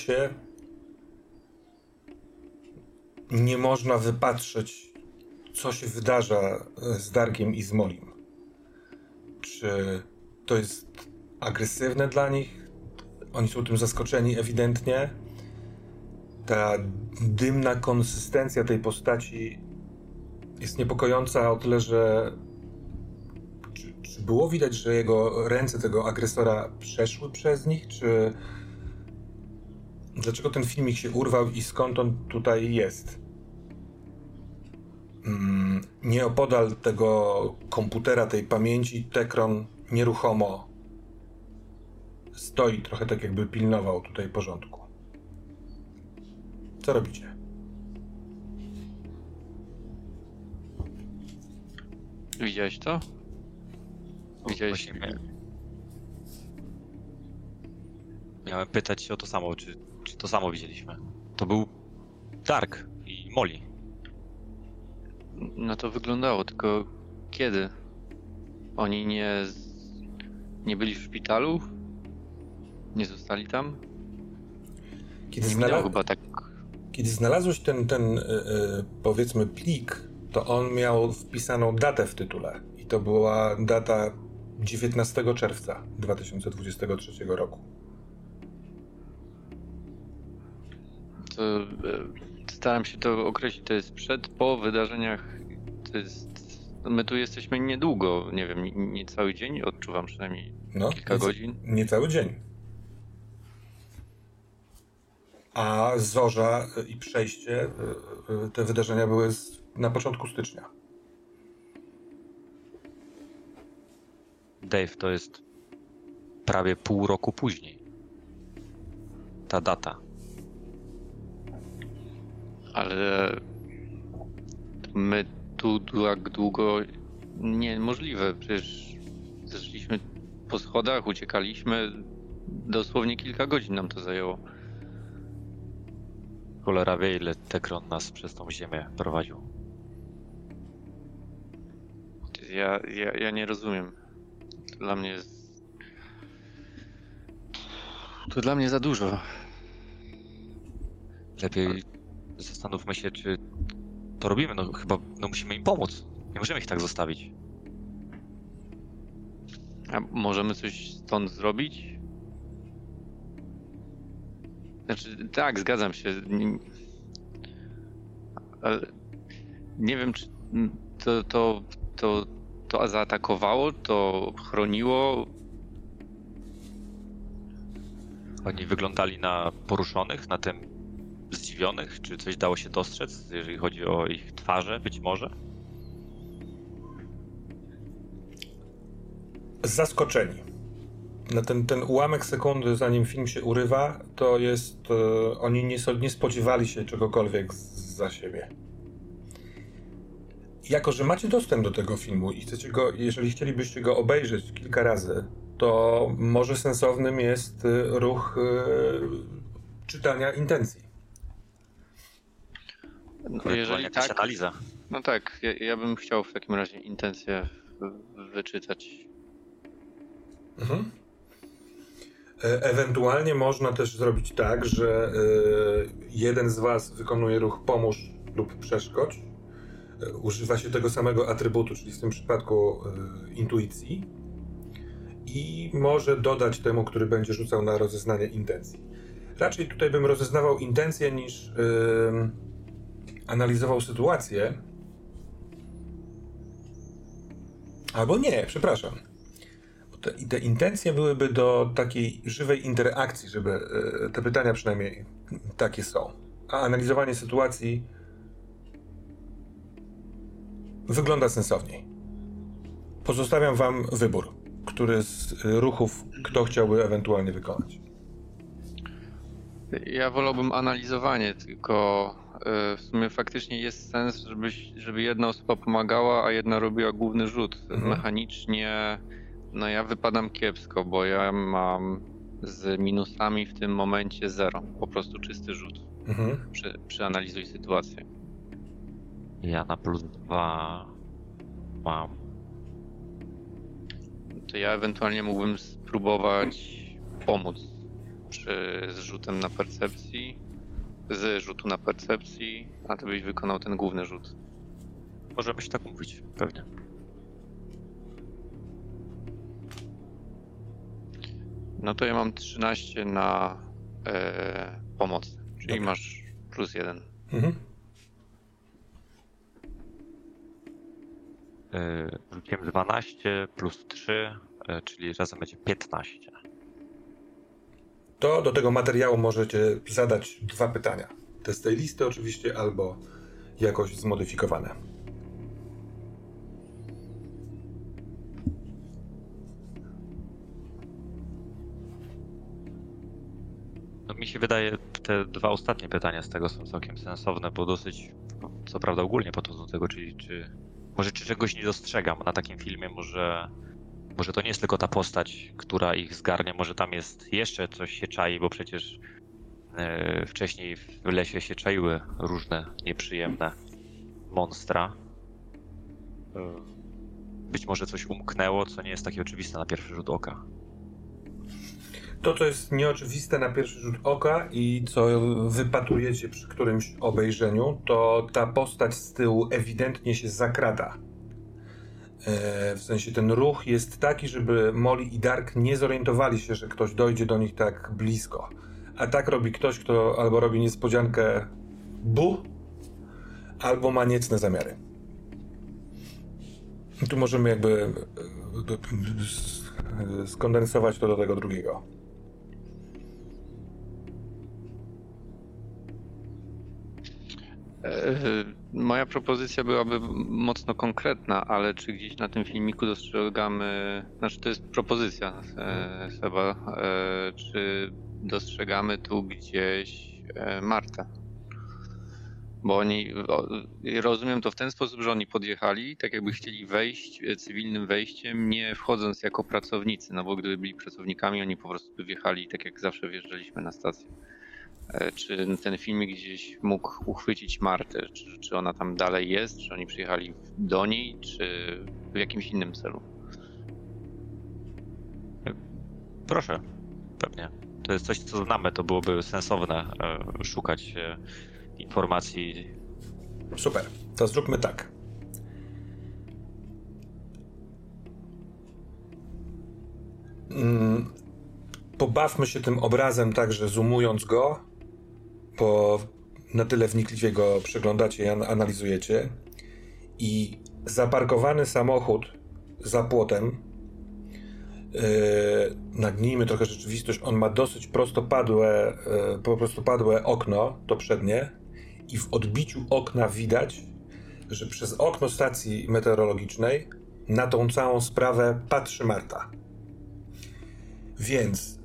Się. Nie można wypatrzeć, co się wydarza z Darkiem i z Molim. Czy to jest agresywne dla nich? Oni są tym zaskoczeni ewidentnie. Ta dymna konsystencja tej postaci jest niepokojąca o tyle, że czy, czy było widać, że jego ręce tego agresora przeszły przez nich, czy dlaczego ten filmik się urwał i skąd on tutaj jest? Mm, Nieopodal tego komputera, tej pamięci, Tekron nieruchomo stoi, trochę tak jakby pilnował tutaj porządku. Co robicie? Widziałeś to? Widziałeś... Właśnie miałem, pytać się o to samo, czy to samo widzieliśmy. To był Dark i Molly. No to wyglądało, tylko kiedy? Oni nie... Nie byli w szpitalu? Nie zostali tam? Kiedy, Nie znalaz- chyba tak... kiedy znalazłeś ten, ten y, y, powiedzmy plik, to on miał wpisaną datę w tytule. I to była data 19 czerwca 2023 roku. Staram się to określić, to jest przed, po wydarzeniach, to jest... My tu jesteśmy niedługo, nie wiem, nie, nie cały dzień, odczuwam przynajmniej No, kilka godzin. Niecały dzień. A zorza y, i przejście, y, te wydarzenia były z, na początku stycznia. Dave to jest prawie pół roku później. Ta data. Ale my tu tak długo niemożliwe. Przecież zeszliśmy po schodach, uciekaliśmy. Dosłownie kilka godzin nam to zajęło. Cholera wie, ile Tekron nas przez tą ziemię prowadził. Ja, ja, ja nie rozumiem. To dla mnie jest... To dla mnie za dużo. Lepiej zastanówmy się, czy to robimy. No chyba no musimy im pomóc. Nie możemy ich tak zostawić. A możemy coś stąd zrobić? Znaczy, tak, zgadzam się. Nie- Ale nie wiem, czy to, to, to, to zaatakowało, to chroniło. Oni wyglądali na poruszonych, na tym zdziwionych. Czy coś dało się dostrzec, jeżeli chodzi o ich twarze, być może? Zaskoczeni. Na ten, ten ułamek sekundy, zanim film się urywa, to jest. E, oni nie, nie spodziewali się czegokolwiek z- za siebie. Jako, że macie dostęp do tego filmu i chcecie go, jeżeli chcielibyście go obejrzeć kilka razy, to może sensownym jest y, ruch y, czytania intencji. No, jeżeli jakaś tak, analiza. No tak, ja, ja bym chciał w takim razie intencję wyczytać. Mhm. E, ewentualnie można też zrobić tak, że e, jeden z Was wykonuje ruch pomóż lub przeszkodź. E, używa się tego samego atrybutu, czyli w tym przypadku intuicji. I może dodać temu, który będzie rzucał na rozeznanie intencji. Raczej tutaj bym rozeznawał intencje niż analizował sytuację. Albo nie, przepraszam te, te intencje byłyby do takiej żywej interakcji, żeby e, te pytania przynajmniej takie są. A analizowanie sytuacji wygląda sensowniej. Pozostawiam wam wybór, który z ruchów kto chciałby ewentualnie wykonać. Ja wolałbym analizowanie, tylko w sumie faktycznie jest sens, żeby, żeby jedna osoba pomagała, a jedna robiła główny rzut. Mhm. Mechanicznie no ja wypadam kiepsko, bo ja mam z minusami w tym momencie zero. Po prostu czysty rzut. Mhm. Przy, przeanalizuj sytuację. Ja na plus dwa mam. To ja ewentualnie mógłbym spróbować pomóc przy zrzutem na percepcji. Z rzutu na percepcji, a ty byś wykonał ten główny rzut. Możemy się tak mówić, pewnie. No to ja mam 13 na e, pomoc, czyli Dobra. masz plus jeden. Mhm. E, rzuciłem 12 plus 3, e, czyli razem będzie 15. To do tego materiału możecie zadać dwa pytania. Te z tej listy oczywiście, albo jakoś zmodyfikowane. mi się wydaje, te dwa ostatnie pytania z tego są całkiem sensowne, bo dosyć, co prawda ogólnie podchodzą do tego, czyli czy może czy czegoś nie dostrzegam na takim filmie, może, może to nie jest tylko ta postać, która ich zgarnia, może tam jest jeszcze coś się czai, bo przecież e, wcześniej w lesie się czaiły różne nieprzyjemne monstra. E, być może coś umknęło, co nie jest takie oczywiste na pierwszy rzut oka to, co jest nieoczywiste na pierwszy rzut oka i co wypatrujecie przy którymś obejrzeniu, to ta postać z tyłu ewidentnie się zakrada. E, w sensie ten ruch jest taki, żeby Molly i Dark nie zorientowali się, że ktoś dojdzie do nich tak blisko. A tak robi ktoś, kto albo robi niespodziankę bu, albo ma niecne zamiary. Tu możemy jakby e, skondensować to do tego drugiego. E, moja propozycja byłaby mocno konkretna, ale czy gdzieś na tym filmiku dostrzegamy, znaczy to jest propozycja e, Seba, e, czy dostrzegamy tu gdzieś Martę? Bo oni, rozumiem to w ten sposób, że oni podjechali, tak jakby chcieli wejść cywilnym wejściem, nie wchodząc jako pracownicy, no bo gdyby byli pracownikami, oni po prostu wjechali tak jak zawsze wjeżdżaliśmy na stację. E, czy ten filmik gdzieś mógł uchwycić Martę? Czy, czy ona tam dalej jest? Czy oni przyjechali do niej? Czy w jakimś innym celu? Proszę, pewnie. To jest coś, co znamy, to byłoby sensowne e, szukać e, informacji. Super, to zróbmy tak. Mm, pobawmy się tym obrazem tak, że zoumując go, bo na tyle wnikliwie go przeglądacie i analizujecie. I zaparkowany samochód za płotem, yy, nagnijmy trochę rzeczywistość, on ma dosyć prostopadłe, yy, po prostu padłe okno, to przednie, i w odbiciu okna widać, że przez okno stacji meteorologicznej na tą całą sprawę patrzy Marta. Więc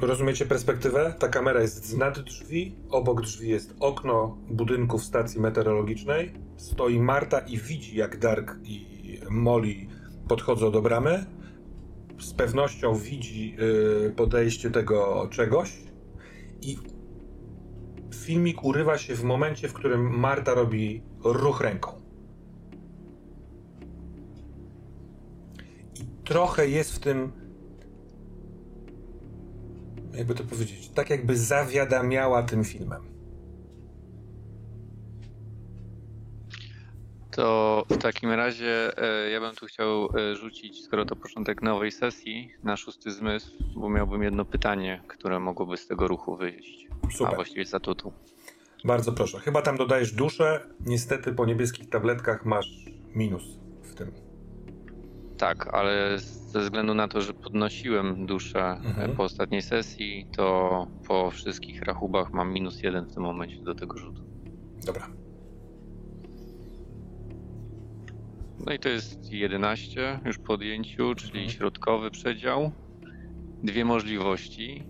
rozumiecie perspektywę? Ta kamera jest nad drzwi, obok drzwi jest okno budynku w stacji meteorologicznej. Stoi Marta i widzi, jak Dark i Molly podchodzą do bramy. Z pewnością widzi e, podejście tego czegoś i filmik urywa się w momencie, w którym Marta robi ruch ręką. Trochę jest w tym, jakby to powiedzieć, tak jakby zawiadamiała tym filmem. To w takim razie e, ja bym tu chciał e, rzucić, skoro to początek nowej sesji, na szósty zmysł, bo miałbym jedno pytanie, które mogłoby z tego ruchu wyjść. Super. A właściwie statutu. Bardzo proszę. Chyba tam dodajesz duszę. Niestety po niebieskich tabletkach masz minus w tym. Tak, ale ze względu na to, że podnosiłem duszę e, Mhm. po ostatniej sesji, to po wszystkich rachubach mam minus jeden w tym momencie do tego rzutu. Dobra. No i to jest 11 już po odjęciu, czyli Mhm. środkowy przedział. Dwie możliwości.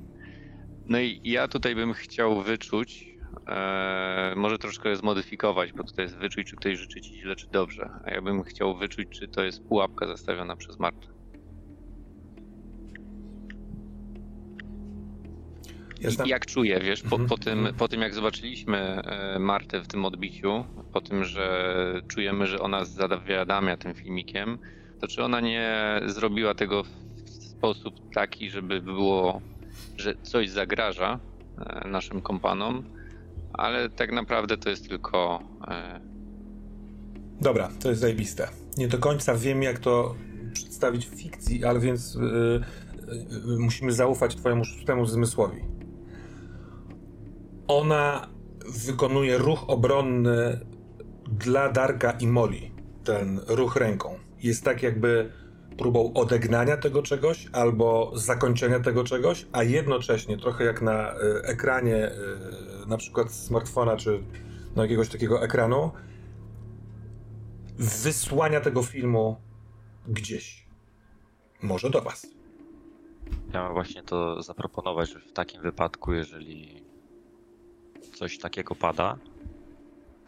No i ja tutaj bym chciał wyczuć, e, może troszkę zmodyfikować, bo tutaj jest wyczuć, czy ktoś życzy ci źle, czy dobrze. A ja bym chciał wyczuć, czy to jest pułapka zastawiona przez Martę. Ja znam... I Jak czuję, wiesz, po, Mhm, po, tym, po tym jak zobaczyliśmy e, Martę w tym odbiciu, po tym, że czujemy, że ona zawiadamia tym filmikiem, to czy ona nie zrobiła tego w sposób taki, żeby było, że coś zagraża e, naszym kompanom, ale tak naprawdę to jest tylko e, Dobra, to jest zajebiste. Nie do końca wiem, jak to przedstawić w fikcji, ale więc yy, yy, musimy zaufać twojemu szóstemu zmysłowi. Ona wykonuje ruch obronny dla Darka i Moli. Ten ruch ręką. Jest tak jakby próbą odegnania tego czegoś albo zakończenia tego czegoś, a jednocześnie trochę jak na y, ekranie y, na przykład smartfona czy no, jakiegoś takiego ekranu wysłania tego filmu gdzieś. Może do was. Chciałem właśnie to zaproponować, że w takim wypadku, jeżeli coś takiego pada,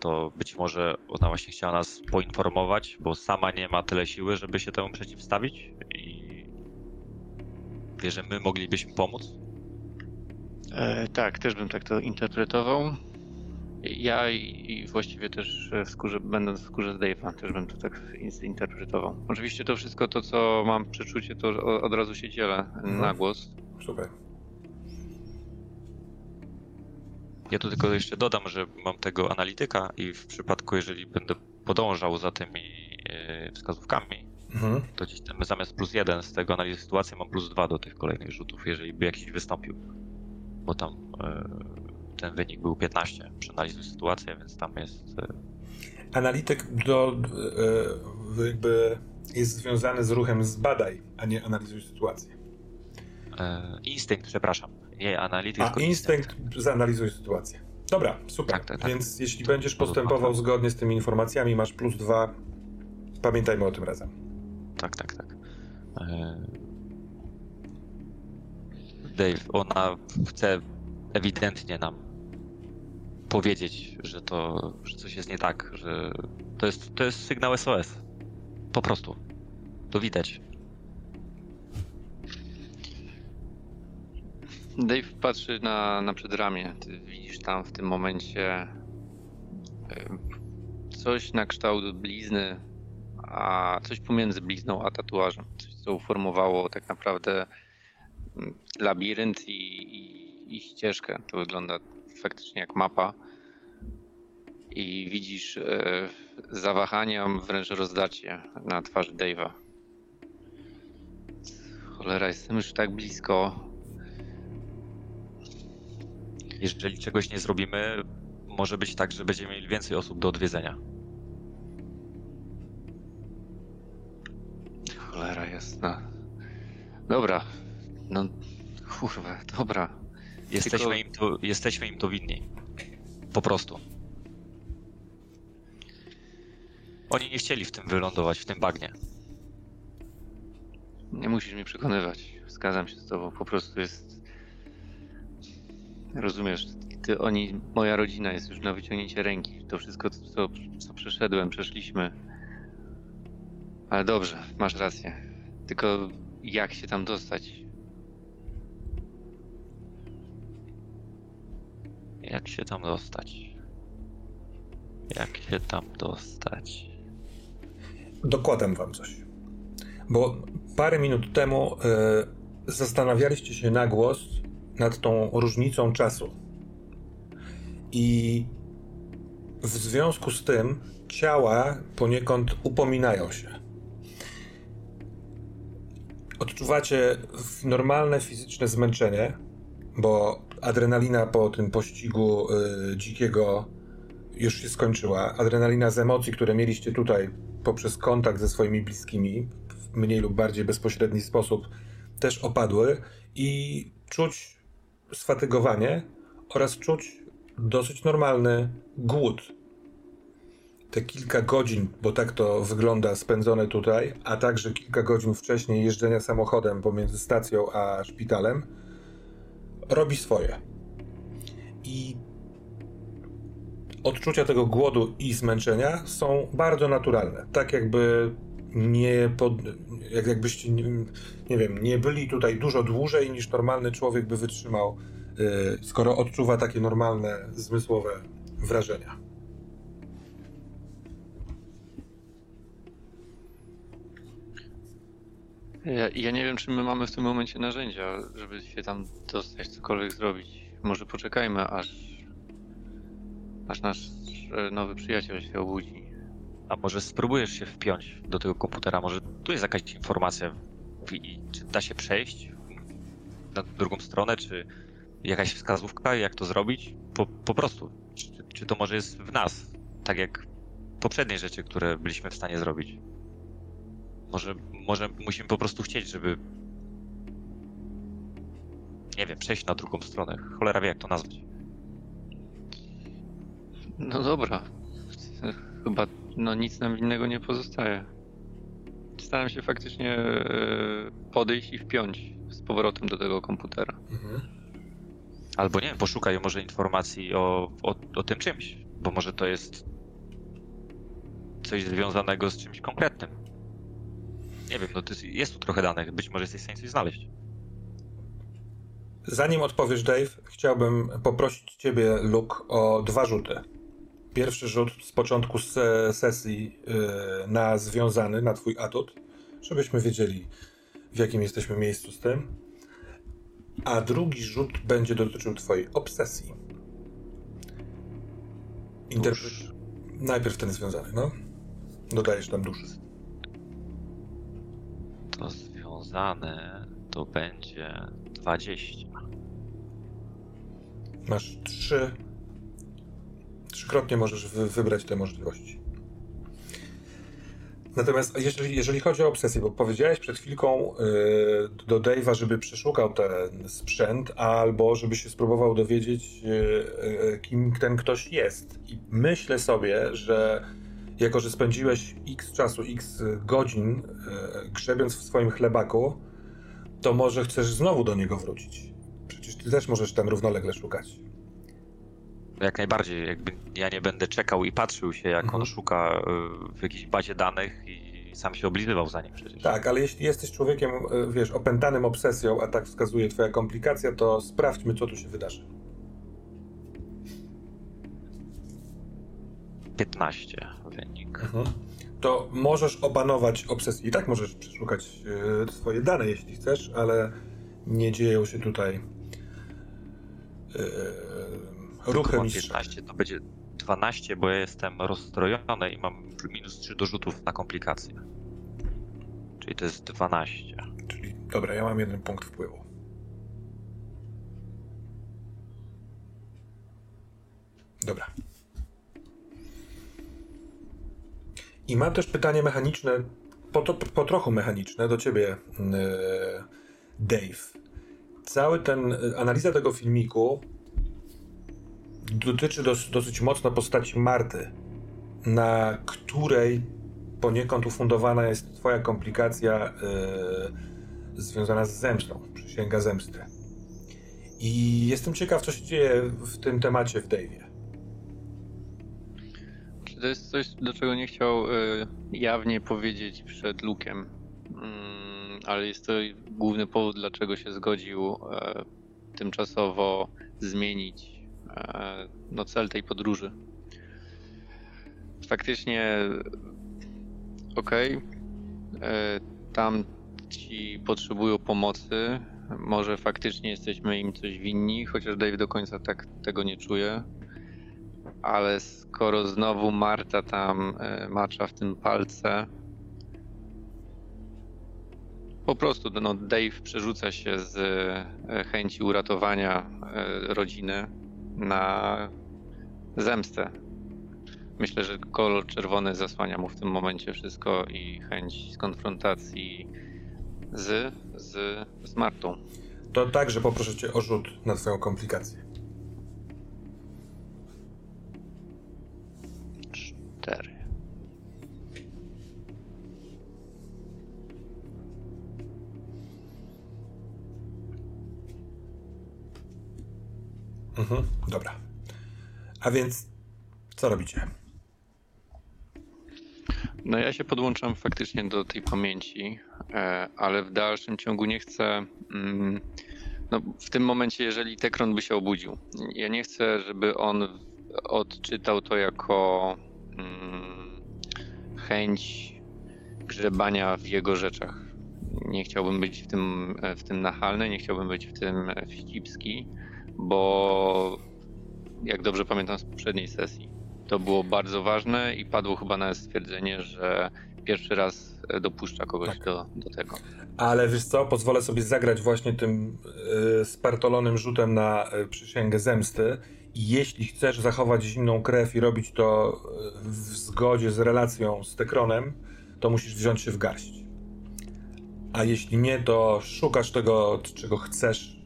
to być może ona właśnie chciała nas poinformować, bo sama nie ma tyle siły, żeby się temu przeciwstawić i wie, że my moglibyśmy pomóc. E, tak, też bym tak to interpretował. Ja i, i właściwie też w skórze, będąc w skórze z Dave'a, też bym to tak zinterpretował. Oczywiście to wszystko to, co mam przeczucie, to od razu się dzielę na głos. Super. Ja tu tylko jeszcze dodam, że mam tego analityka i w przypadku, jeżeli będę podążał za tymi e, wskazówkami, Mhm. to gdzieś tam zamiast plus jeden z tego analizy sytuacji mam plus dwa do tych kolejnych rzutów, jeżeli by jakiś wystąpił. Bo tam e, ten wynik był 15 przy analizie sytuacji, więc tam jest. E, Analityk do, jakby jest związany z ruchem zbadaj, a nie analizuj sytuację. instynkt, przepraszam. Nie analityk, A tylko instynkt zanalizuj sytuację. Dobra, super. Tak, tak, tak. Więc jeśli będziesz postępował zgodnie z tymi informacjami, masz plus dwa. Pamiętajmy o tym razem. Tak, tak, tak. E, Dave, ona chce ewidentnie nam powiedzieć, że to, że coś jest nie tak, że to jest, to jest sygnał SOS. Po prostu. To widać. Dave patrzy na, na przedramię. Ty widzisz tam w tym momencie coś na kształt blizny, a coś pomiędzy blizną a tatuażem. Coś, co uformowało tak naprawdę mm, labirynt i, i, i ścieżkę. To wygląda faktycznie jak mapa. I widzisz e, zawahania, wręcz rozdarcie na twarzy Dave'a. Cholera, jestem już tak blisko. Jeżeli czegoś nie zrobimy, może być tak, że będziemy mieli więcej osób do odwiedzenia. Cholera jasna. Dobra. No, kurwa, dobra. Jesteśmy, Tylko- im to, jesteśmy im to winni. Po prostu. Oni nie chcieli w tym wylądować, w tym bagnie. Nie musisz mnie przekonywać. Zgadzam się z tobą. Po prostu jest... Rozumiesz, ty, oni, moja rodzina jest już na wyciągnięcie ręki. To wszystko, co, co przeszedłem, przeszliśmy. Ale dobrze, masz rację. Tylko jak się tam dostać? Jak się tam dostać? Jak się tam dostać? Dokładam wam coś. Bo parę minut temu y, zastanawialiście się na głos nad tą różnicą czasu. I w związku z tym ciała poniekąd upominają się. Odczuwacie normalne fizyczne zmęczenie, bo adrenalina po tym pościgu y, dzikiego już się skończyła. Adrenalina z emocji, które mieliście tutaj poprzez kontakt ze swoimi bliskimi w mniej lub bardziej bezpośredni sposób też opadły i czuć sfatygowanie oraz czuć dosyć normalny głód. Te kilka godzin, bo tak to wygląda, spędzone tutaj, a także kilka godzin wcześniej jeżdżenia samochodem pomiędzy stacją a szpitalem, robi swoje. I odczucia tego głodu i zmęczenia są bardzo naturalne. Tak jakby nie pod, jak jakbyście, nie, nie wiem, nie byli tutaj dużo dłużej niż normalny człowiek by wytrzymał, yy, skoro odczuwa takie normalne, zmysłowe wrażenia. Ja, ja nie wiem, czy my mamy w tym momencie narzędzia, żeby się tam dostać, cokolwiek zrobić. Może poczekajmy, aż, aż nasz e, nowy przyjaciel się obudzi. A może spróbujesz się wpiąć do tego komputera? Może tu jest jakaś informacja, i, czy da się przejść na drugą stronę, czy jakaś wskazówka, jak to zrobić? Po, po prostu. Czy, czy to może jest w nas? Tak jak poprzednie rzeczy, które byliśmy w stanie zrobić. Może, może musimy po prostu chcieć, żeby. Nie wiem, przejść na drugą stronę. Cholera wie, jak to nazwać. No dobra. Chyba no nic nam innego nie pozostaje. Staram się faktycznie e, podejść i wpiąć z powrotem do tego komputera. Mhm. Albo nie wiem, poszukaj może informacji o, o, o tym czymś, bo może to jest coś związanego z czymś konkretnym. Nie wiem, no to jest, jest tu trochę danych, być może jesteś w stanie coś znaleźć. Zanim odpowiesz, Dave, chciałbym poprosić Ciebie, Luke, o dwa rzuty. Pierwszy rzut z początku se sesji yy, na związany, na Twój atut, żebyśmy wiedzieli, w jakim jesteśmy miejscu z tym. A drugi rzut będzie dotyczył Twojej obsesji. Interpre- Najpierw ten związany, no. Dodajesz tam duszy. To związane to będzie 20. Masz trzy. Trzykrotnie możesz wy wybrać te możliwości. Natomiast jeżeli, jeżeli chodzi o obsesję, bo powiedziałeś przed chwilką yy, do Dave'a, żeby przeszukał ten sprzęt, albo żeby się spróbował dowiedzieć, yy, kim ten ktoś jest. I myślę sobie, że jako, że spędziłeś x czasu, x godzin yy, grzebiąc w swoim chlebaku, to może chcesz znowu do niego wrócić. Przecież ty też możesz tam równolegle szukać. Jak najbardziej, jakby ja nie będę czekał i patrzył się, jak Mhm. on szuka y, w jakiejś bazie danych i sam się oblizywał za nim przecież. Tak, ale jeśli jesteś człowiekiem, e, wiesz, opętanym obsesją, a tak wskazuje twoja komplikacja, to sprawdźmy, co tu się wydarzy. 15 wynik. To możesz opanować obsesję. I tak możesz przeszukać swoje dane, jeśli chcesz, ale nie dzieją się tutaj ruchy Mam mistrza. 15 to będzie 12, bo ja jestem rozstrojony i mam minus 3 do rzutów na komplikacje. Czyli to jest 12. Czyli, dobra, ja mam jeden punkt wpływu. Dobra. I mam też pytanie mechaniczne, po, to, po trochu mechaniczne do ciebie, yy, Dave. Cały ten, analiza tego filmiku dotyczy dos, dosyć mocno postaci Marty, na której poniekąd ufundowana jest twoja komplikacja yy, związana z zemstą, przysięga zemsty. I jestem ciekaw, co się dzieje w tym temacie w Dave'ie. Czy to jest coś, do czego nie chciał y, jawnie powiedzieć przed Lukiem? Mm, ale jest to główny powód, dlaczego się zgodził e, tymczasowo zmienić e, no, cel tej podróży. Faktycznie, okej, okay, tam ci potrzebują pomocy. Może faktycznie jesteśmy im coś winni, chociaż Dave do końca tak tego nie czuje. Ale skoro znowu Marta tam e, macza w tym palce, po prostu no, Dave przerzuca się z e, chęci uratowania e, rodziny na zemstę. Myślę, że kolor czerwony zasłania mu w tym momencie wszystko i chęć skonfrontacji z, z, z Martą. To także poproszę cię o rzut na twoją komplikację. Cztery. Mhm, dobra. A więc co robicie? No ja się podłączam faktycznie do tej pamięci, e, ale w dalszym ciągu nie chcę. Mm, no w tym momencie, jeżeli Tekron by się obudził, ja nie chcę, żeby on odczytał to jako mm, chęć grzebania w jego rzeczach. Nie chciałbym być w tym, w tym nachalny, nie chciałbym być w tym wścibski, bo jak dobrze pamiętam z poprzedniej sesji, to było bardzo ważne i padło chyba nawet stwierdzenie, że pierwszy raz dopuszcza kogoś tak. do, do tego. Ale wiesz co, pozwolę sobie zagrać właśnie tym y, spartolonym rzutem na y, przysięgę zemsty. I jeśli chcesz zachować zimną krew i robić to e, w zgodzie z relacją z Tekronem, to musisz wziąć się w garść. A jeśli nie, to szukasz tego, czego chcesz,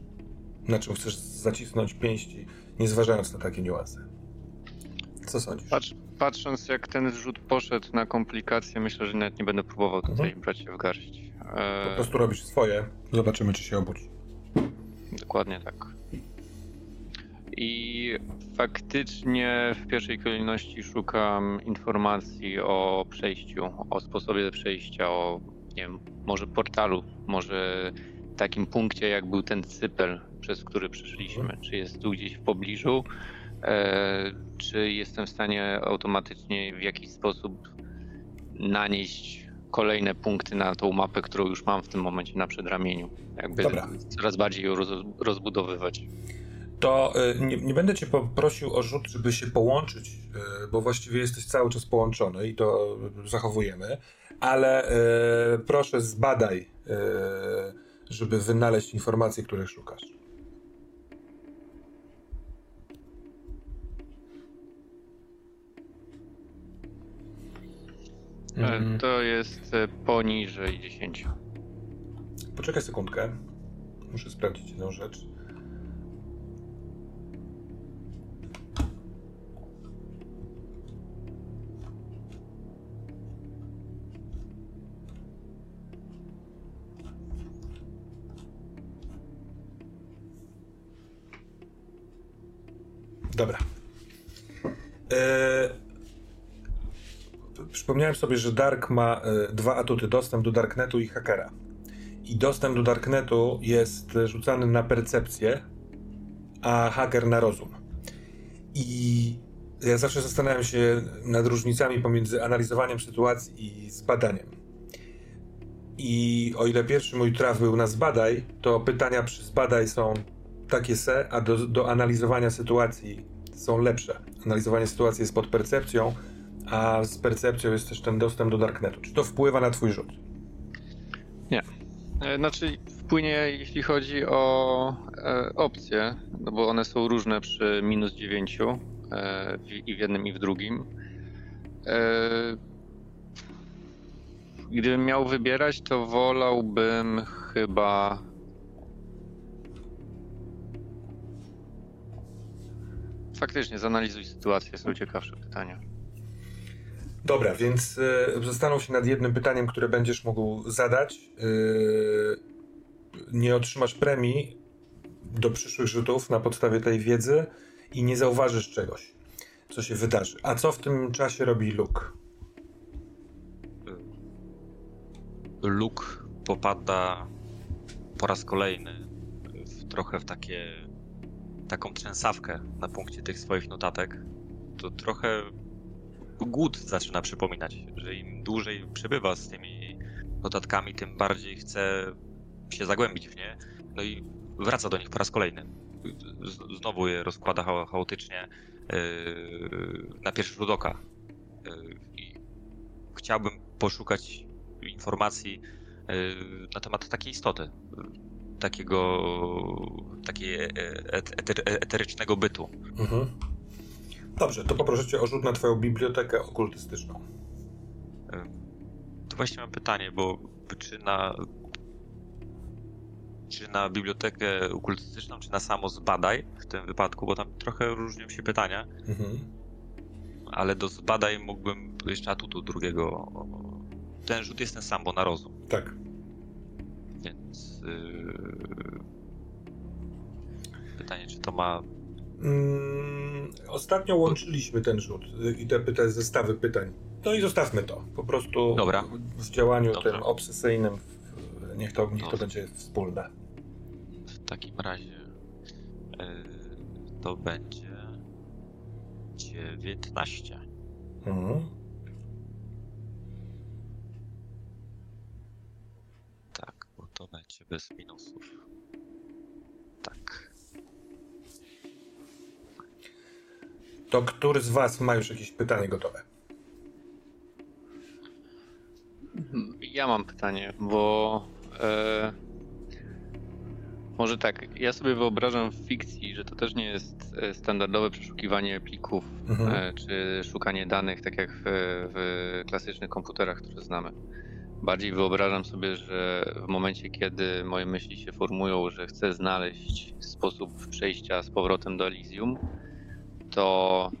na czym chcesz zacisnąć pięści, nie zważając na takie niuanse. Co sądzisz? Patrz, patrząc jak ten rzut poszedł na komplikacje, myślę, że nawet nie będę próbował tutaj mhm. brać się w garść. E... Po prostu robisz swoje, zobaczymy czy się obudzi. Dokładnie tak. I faktycznie w pierwszej kolejności szukam informacji o przejściu, o sposobie przejścia, o nie wiem, może portalu, może takim punkcie, jak był ten cypel, przez który przeszliśmy. Mhm. Czy jest tu gdzieś w pobliżu? E, czy jestem w stanie automatycznie w jakiś sposób nanieść kolejne punkty na tą mapę, którą już mam w tym momencie na przedramieniu. Jakby Dobra. coraz bardziej ją roz, rozbudowywać. To y, nie, nie, będę cię poprosił o rzut, żeby się połączyć, y, bo właściwie jesteś cały czas połączony i to zachowujemy, ale proszę zbadaj, żeby wynaleźć informacje, których szukasz. Mhm. To jest e, poniżej 10. Poczekaj sekundkę. Muszę sprawdzić jedną rzecz. Dobra. Eee, przypomniałem sobie, że Dark ma y, dwa atuty: dostęp do Darknetu i hakera. I dostęp do Darknetu jest rzucany na percepcję, a haker na rozum. I ja zawsze zastanawiam się nad różnicami pomiędzy analizowaniem sytuacji i zbadaniem. I o ile pierwszy mój traf był na zbadaj, to pytania przy zbadaj są takie se, a do, do analizowania sytuacji są lepsze. Analizowanie sytuacji jest pod percepcją, a z percepcją jest też ten dostęp do Darknetu. Czy to wpływa na twój rzut? Nie. E, znaczy wpłynie jeśli chodzi o e, opcje, no bo one są różne przy minus 9 e, i w jednym i w drugim. E, gdybym miał wybierać, to wolałbym chyba Faktycznie, zanalizuj sytuację, są ciekawsze pytania. Dobra, więc y, zastanów się nad jednym pytaniem, które będziesz mógł zadać. Y, nie otrzymasz premii do przyszłych rzutów na podstawie tej wiedzy i nie zauważysz czegoś, co się wydarzy. A co w tym czasie robi Luke? Luke popada po raz kolejny w, trochę w takie taką trzęsawkę na punkcie tych swoich notatek, to trochę głód zaczyna przypominać, że im dłużej przebywa z tymi notatkami, tym bardziej chce się zagłębić w nie, no i wraca do nich po raz kolejny. Znowu je rozkłada cha chaotycznie yy, na pierwszy rzut oka. Yy, chciałbym poszukać informacji yy, na temat takiej istoty, takiego, takiego eter, eterycznego bytu. Mhm. Dobrze, to poproszę cię o rzut na twoją bibliotekę okultystyczną. To właśnie mam pytanie, bo czy na czy na bibliotekę okultystyczną, czy na samo zbadaj w tym wypadku, bo tam trochę różnią się pytania. Mhm. Ale do zbadaj mógłbym jeszcze atutu drugiego. Ten rzut jest ten sam, bo na rozum. Tak. Więc yy... pytanie, czy to ma Mm, ostatnio łączyliśmy ten rzut i te pyta, zestawy pytań. No i zostawmy to. Po prostu Dobra. w działaniu Dobrze. tym obsesyjnym niech to, niech to będzie wspólne. W takim razie yy, to będzie 19. Mhm. Będzie bez minusów. Tak. To który z Was ma już jakieś pytanie gotowe? Ja mam pytanie, bo e, może tak, ja sobie wyobrażam w fikcji, że to też nie jest e, standardowe przeszukiwanie plików mhm. e, czy szukanie danych, tak jak w, w klasycznych komputerach, które znamy. Bardziej wyobrażam sobie, że w momencie, kiedy moje myśli się formują, że chcę znaleźć sposób przejścia z powrotem do Elysium, to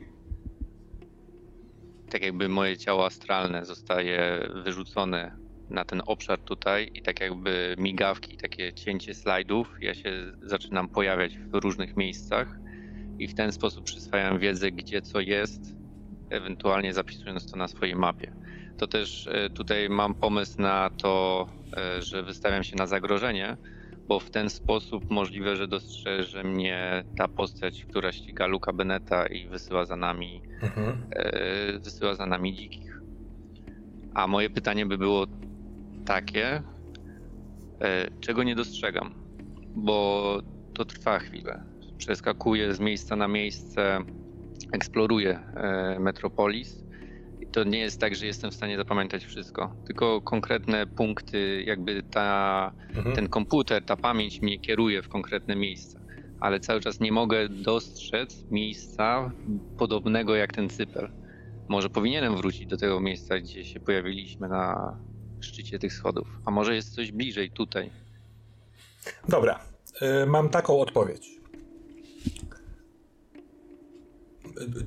tak jakby moje ciało astralne zostaje wyrzucone na ten obszar tutaj i tak jakby migawki, takie cięcie slajdów, ja się zaczynam pojawiać w różnych miejscach i w ten sposób przyswajam wiedzę, gdzie co jest, ewentualnie zapisując to na swojej mapie. To też e, tutaj mam pomysł na to, e, że wystawiam się na zagrożenie, bo w ten sposób możliwe, że dostrzeże mnie ta postać, która ściga Luka Beneta i wysyła za nami, mhm. e, wysyła za nami dzikich. A moje pytanie by było takie, czego nie dostrzegam, bo to trwa chwilę. Przeskakuję z miejsca na miejsce, eksploruję Metropolis to nie jest tak, że jestem w stanie zapamiętać wszystko, tylko konkretne punkty, jakby ta, mhm. ten komputer, ta pamięć mnie kieruje w konkretne miejsca, ale cały czas nie mogę dostrzec miejsca podobnego jak ten cypel. Może powinienem wrócić do tego miejsca, gdzie się pojawiliśmy na szczycie tych schodów, a może jest coś bliżej tutaj. Dobra, y, mam taką odpowiedź.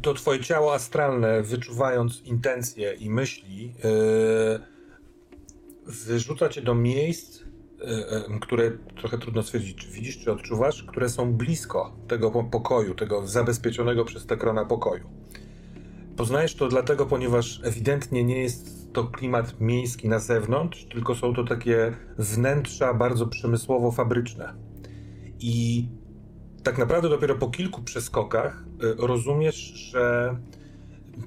To twoje ciało astralne, wyczuwając intencje i myśli, yy, wyrzuca cię do miejsc, yy, które trochę trudno stwierdzić, czy widzisz, czy odczuwasz, które są blisko tego pokoju, tego zabezpieczonego przez Tekrona pokoju. Poznajesz to dlatego, ponieważ ewidentnie nie jest to klimat miejski na zewnątrz, tylko są to takie wnętrza bardzo przemysłowo-fabryczne. I tak naprawdę dopiero po kilku przeskokach y, rozumiesz, że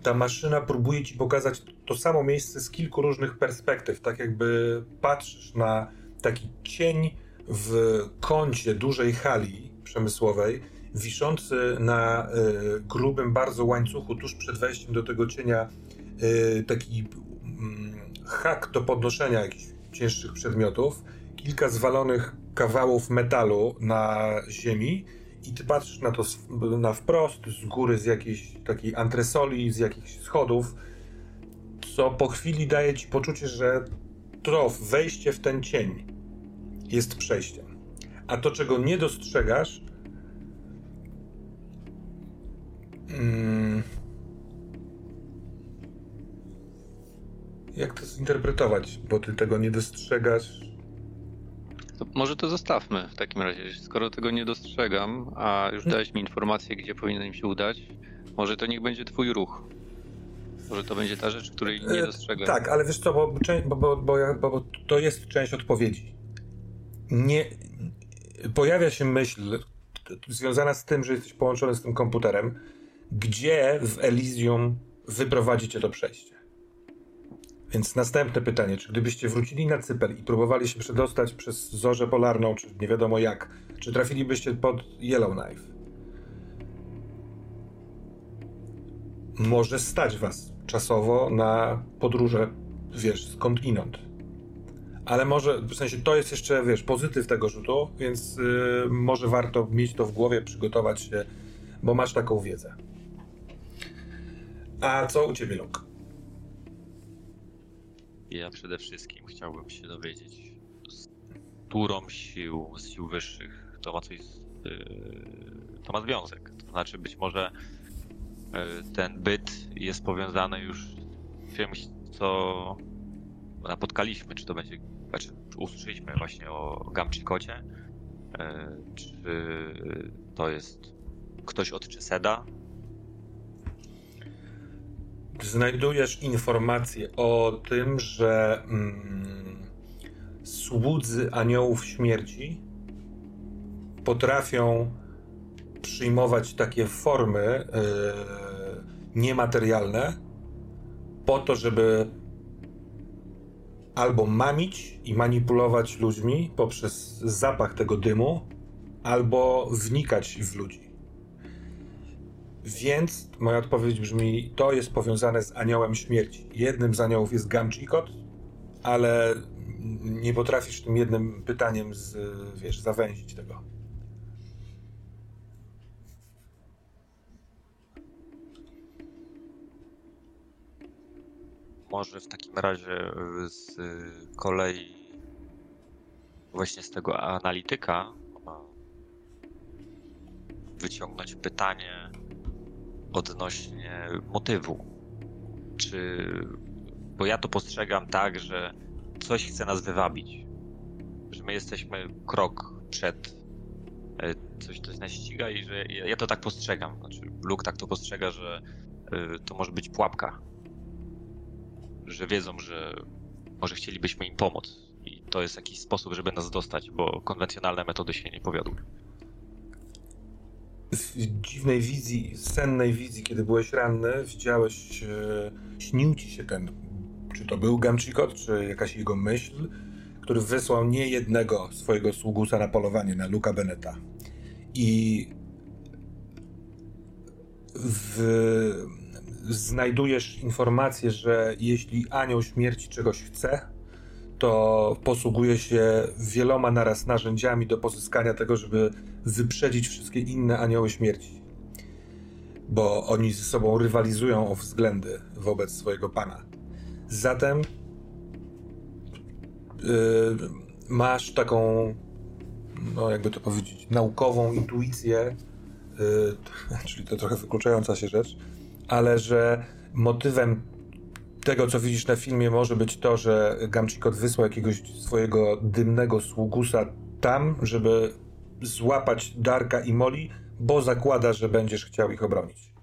ta maszyna próbuje ci pokazać to samo miejsce z kilku różnych perspektyw. Tak jakby patrzysz na taki cień w kącie dużej hali przemysłowej, wiszący na y, grubym bardzo łańcuchu tuż przed wejściem do tego cienia y, taki y, hak do podnoszenia jakichś cięższych przedmiotów, kilka zwalonych kawałów metalu na ziemi i ty patrzysz na to na wprost, z góry, z jakiejś takiej antresoli, z jakichś schodów, co po chwili daje ci poczucie, że to wejście w ten cień jest przejściem. A to, czego nie dostrzegasz, hmm, jak to zinterpretować? Bo ty tego nie dostrzegasz to może to zostawmy w takim razie. Skoro tego nie dostrzegam, a już dałeś mi informację, gdzie powinienem się udać, może to niech będzie twój ruch. Może to będzie ta rzecz, której nie e, dostrzegam. tak, ale wiesz co, bo, bo, bo, bo, bo to jest część odpowiedzi. Nie, pojawia się myśl, związana z tym, że jesteś połączony z tym komputerem, gdzie w Elysium wyprowadzicie to przejście. Więc następne pytanie, czy gdybyście wrócili na Cypel i próbowali się przedostać przez zorzę polarną, czy nie wiadomo jak, czy trafilibyście pod Yellowknife? Może stać was czasowo na podróże, wiesz, skąd inąd. Ale może, w sensie to jest jeszcze, wiesz, pozytyw tego rzutu, więc yy, może warto mieć to w głowie, przygotować się, bo masz taką wiedzę. A co u ciebie, Luke? Ja przede wszystkim chciałbym się dowiedzieć, z którą sił, z sił wyższych. To ma coś, yy, to ma związek. To znaczy być może yy, ten byt jest powiązany już z czymś, co napotkaliśmy, czy to będzie, znaczy usłyszeliśmy właśnie o Gamczykocie, yy, czy to jest ktoś od Czeseda, znajdujesz informację o tym, że mm, słudzy aniołów śmierci potrafią przyjmować takie formy yy, niematerialne po to, żeby albo mamić i manipulować ludźmi poprzez zapach tego dymu, albo wnikać w ludzi. Więc moja odpowiedź brzmi, to jest powiązane z aniołem śmierci. Jednym z aniołów jest Gamchikot, ale nie potrafisz tym jednym pytaniem z, wiesz, zawęzić tego. Może w takim razie z kolei właśnie z tego analityka wyciągnąć pytanie odnośnie motywu. Czy. Bo ja to postrzegam tak, że coś chce nas wywabić. Że my jesteśmy krok przed. E, coś, coś nas ściga i że ja to tak postrzegam. Znaczy, Luke tak to postrzega, że e, to może być pułapka. Że wiedzą, że może chcielibyśmy im pomóc. I to jest jakiś sposób, żeby nas dostać, bo konwencjonalne metody się nie powiodły dziwnej wizji, sennej wizji, kiedy byłeś ranny, widziałeś, e, śnił ci się ten, czy to był Gamchikot, czy jakaś jego myśl, który wysłał nie jednego swojego sługusa na polowanie, na Luka Beneta. I w, znajdujesz informację, że jeśli anioł śmierci czegoś chce, to posługuje się wieloma naraz narzędziami do pozyskania tego, żeby wyprzedzić wszystkie inne anioły śmierci. Bo oni ze sobą rywalizują o względy wobec swojego pana. Zatem yy, masz taką, no jakby to powiedzieć, naukową intuicję, yy, czyli to trochę wykluczająca się rzecz, ale że motywem tego, co widzisz na filmie, może być to, że Gamchikot wysłał jakiegoś swojego dymnego sługusa tam, żeby złapać Darka i Moli, bo zakłada, że będziesz chciał ich obronić.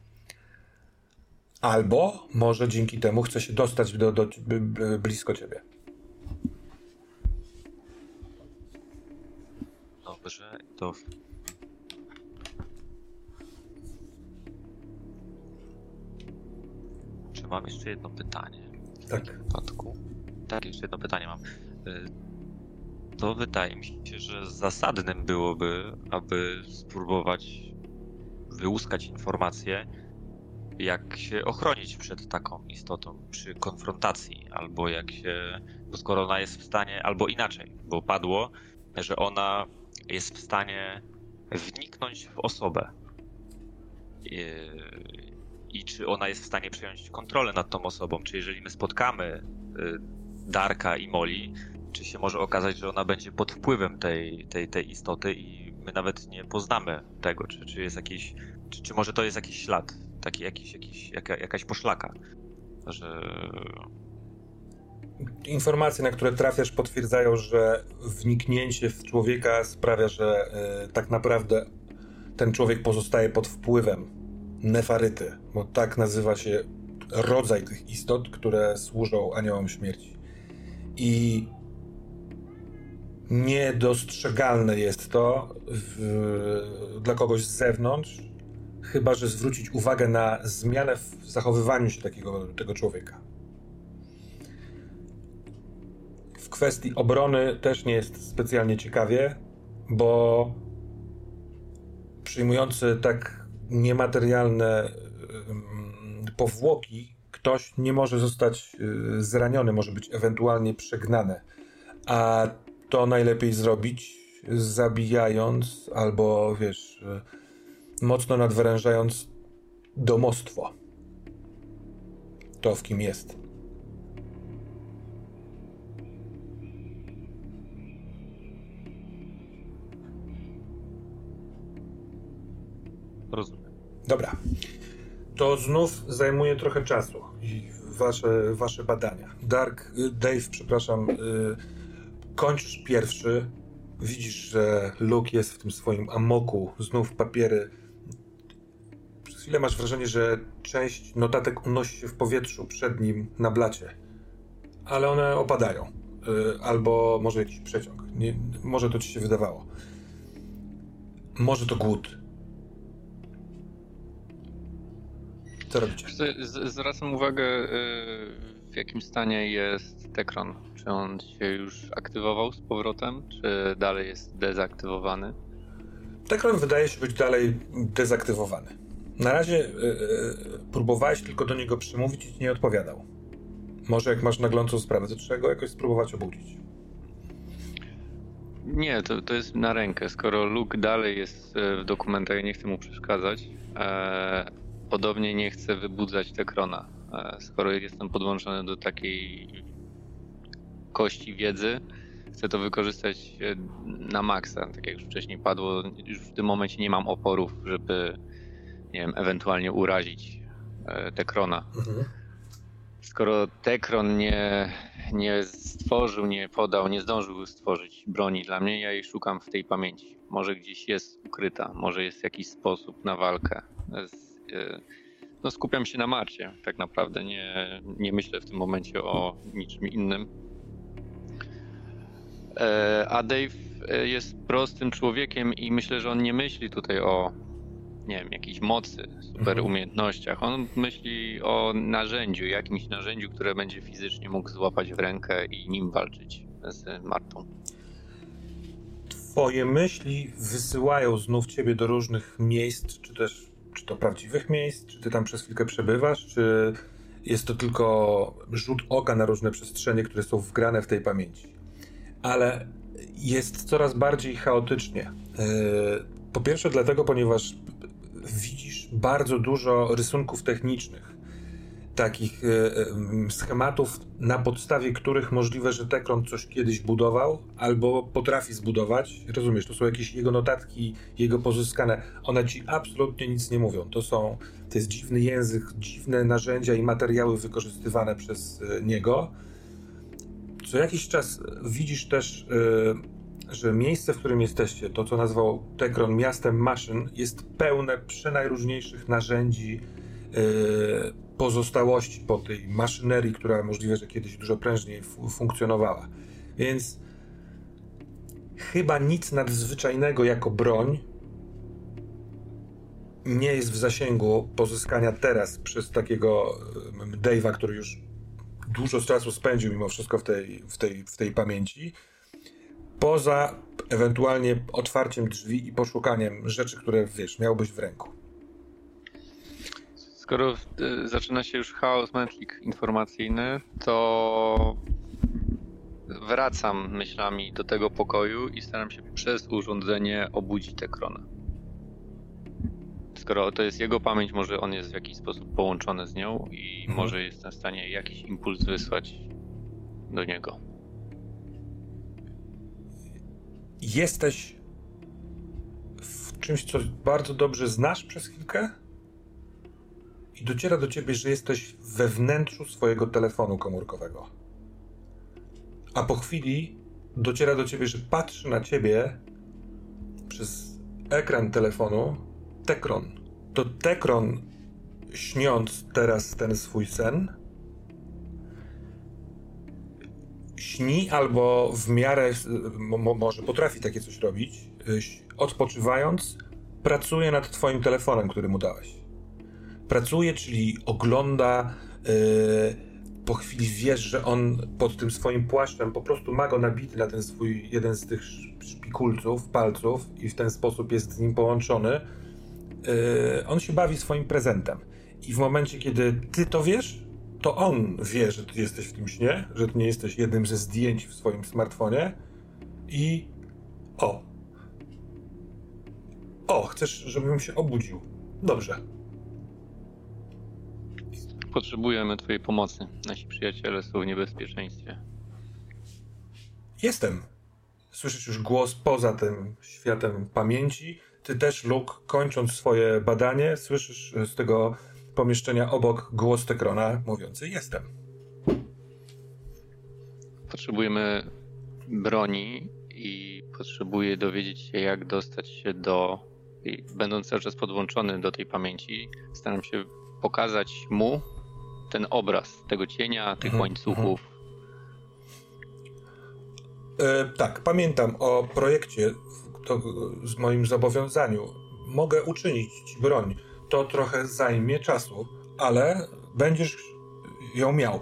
Albo może dzięki temu chce się dostać do, do, do blisko ciebie. Dobrze, to mam jeszcze jedno pytanie? W tak. takim wypadku. Tak, jeszcze jedno pytanie mam. Y, to wydaje mi się, że zasadnym byłoby, aby spróbować wyłuskać informacje, jak się ochronić przed taką istotą przy konfrontacji, albo jak się, bo skoro ona jest w stanie, albo inaczej, bo padło, że ona jest w stanie wniknąć w osobę. I, czy ona jest w stanie przejąć kontrolę nad tą osobą, czy jeżeli my spotkamy y, Darka i Moli, czy się może okazać, że ona będzie pod wpływem tej, tej, tej istoty i my nawet nie poznamy tego, czy, czy jest jakiś, czy, czy może to jest jakiś ślad, taki jakiś, jakiś jaka, jakaś poszlaka, że... Informacje, na które trafiasz, potwierdzają, że wniknięcie w człowieka sprawia, że y, tak naprawdę ten człowiek pozostaje pod wpływem nefaryty, bo tak nazywa się rodzaj tych istot, które służą aniołom śmierci. I Niedostrzegalne jest to w, dla kogoś z zewnątrz, chyba że zwrócić uwagę na zmianę w zachowywaniu się takiego, tego człowieka. W kwestii obrony też nie jest specjalnie ciekawie, bo przyjmujący tak niematerialne powłoki, ktoś nie może zostać y, zraniony, może być ewentualnie przegnane. A to najlepiej zrobić zabijając albo wiesz, mocno nadwyrężając domostwo. To w kim jest. Rozumiem. Dobra. To znów zajmuje trochę czasu i wasze, wasze badania. Dark, y, Dave, przepraszam, y, kończysz pierwszy. Widzisz, że Luke jest w tym swoim amoku, znów papiery. Przez chwilę masz wrażenie, że część notatek unosi się w powietrzu przed nim na blacie. Ale one opadają. Y, albo może jakiś przeciąg. Nie, może to ci się wydawało. Może to głód. Co robicie? Zwracam uwagę, y, w jakim stanie jest Tekron. Czy on się już aktywował z powrotem, czy dalej jest dezaktywowany? Tekron wydaje się być dalej dezaktywowany. Na razie yy, próbowałeś tylko do niego przemówić i nie odpowiadał. Może jak masz naglącą sprawę, to trzeba go jakoś spróbować obudzić. Nie, to, to jest na rękę. Skoro Luke dalej jest w dokumentach, ja nie chcę mu przeszkadzać, e, podobnie nie chcę wybudzać Tekrona. E, skoro jestem podłączony do takiej kości wiedzy, chcę to wykorzystać e, na maksa. Tak jak już wcześniej padło, już w tym momencie nie mam oporów, żeby nie wiem, ewentualnie urazić e, Tekrona. Mhm. Skoro Tekron nie, nie stworzył, nie podał, nie zdążył stworzyć broni dla mnie, ja jej szukam w tej pamięci. Może gdzieś jest ukryta, może jest jakiś sposób na walkę z no, skupiam się na Marcie. Tak naprawdę nie, nie myślę w tym momencie o niczym innym. E, a Dave e, jest prostym człowiekiem i myślę, że on nie myśli tutaj o nie wiem, jakiejś mocy, super mhm. umiejętnościach. On myśli o narzędziu, jakimś narzędziu, które będzie fizycznie mógł złapać w rękę i nim walczyć z Martą. Twoje myśli wysyłają znów ciebie do różnych miejsc, czy też czy to prawdziwych miejsc, czy ty tam przez chwilkę przebywasz, czy jest to tylko rzut oka na różne przestrzenie, które są wgrane w tej pamięci. Ale jest coraz bardziej chaotycznie. E, po pierwsze, dlatego, ponieważ widzisz bardzo dużo rysunków technicznych takich e, e, schematów, na podstawie których możliwe, że Tekron coś kiedyś budował albo potrafi zbudować. Rozumiesz, to są jakieś jego notatki, jego pozyskane. One ci absolutnie nic nie mówią. To są, to jest dziwny język, dziwne narzędzia i materiały wykorzystywane przez e, niego. Co jakiś czas widzisz też, że miejsce, w którym jesteście, to co nazwał Tekron miastem maszyn, jest pełne przenajróżniejszych narzędzi, pozostałości po tej maszynerii, która możliwe, że kiedyś dużo prężniej funkcjonowała. Więc chyba nic nadzwyczajnego jako broń nie jest w zasięgu pozyskania teraz przez takiego Dave'a, który już dużo czasu spędził mimo wszystko w tej, w tej, w tej pamięci. Poza ewentualnie otwarciem drzwi i poszukaniem rzeczy, które wiesz, miałbyś w ręku skoro y, zaczyna się już chaos mętlik informacyjny, to wracam myślami do tego pokoju i staram się przez urządzenie obudzić tę kronę. Skoro to jest jego pamięć, może on jest w jakiś sposób połączony z nią i mhm. może jestem w stanie jakiś impuls wysłać do niego. Jesteś w czymś, co bardzo dobrze znasz przez chwilkę? I dociera do ciebie, że jesteś we wnętrzu swojego telefonu komórkowego. A po chwili dociera do ciebie, że patrzy na ciebie przez ekran telefonu Tekron. To Tekron, śniąc teraz ten swój sen, śni albo w miarę, mo, może potrafi takie coś robić, odpoczywając, pracuje nad twoim telefonem, który mu dałeś. Pracuje, czyli ogląda, yy, po chwili wiesz, że on pod tym swoim płaszczem po prostu ma go nabity na ten swój, jeden z tych szpikulców, palców i w ten sposób jest z nim połączony. Yy, on się bawi swoim prezentem. I w momencie, kiedy ty to wiesz, to on wie, że ty jesteś w tym śnie, że ty nie jesteś jednym ze zdjęć w swoim smartfonie i o. O, chcesz, żebym się obudził. Dobrze. Potrzebujemy twojej pomocy. Nasi przyjaciele są w niebezpieczeństwie. Jestem. Słyszysz już głos poza tym światem pamięci. Ty też, Luke, kończąc swoje badanie, słyszysz z tego pomieszczenia obok głos Tekrona mówiący jestem. Potrzebujemy broni i potrzebuję dowiedzieć się, jak dostać się do. Będąc cały czas podłączony do tej pamięci, staram się pokazać mu ten obraz tego cienia, tych mhm, łańcuchów. E, tak, pamiętam o projekcie, to z moim zobowiązaniu. Mogę uczynić ci broń to trochę zajmie czasu, ale będziesz ją miał.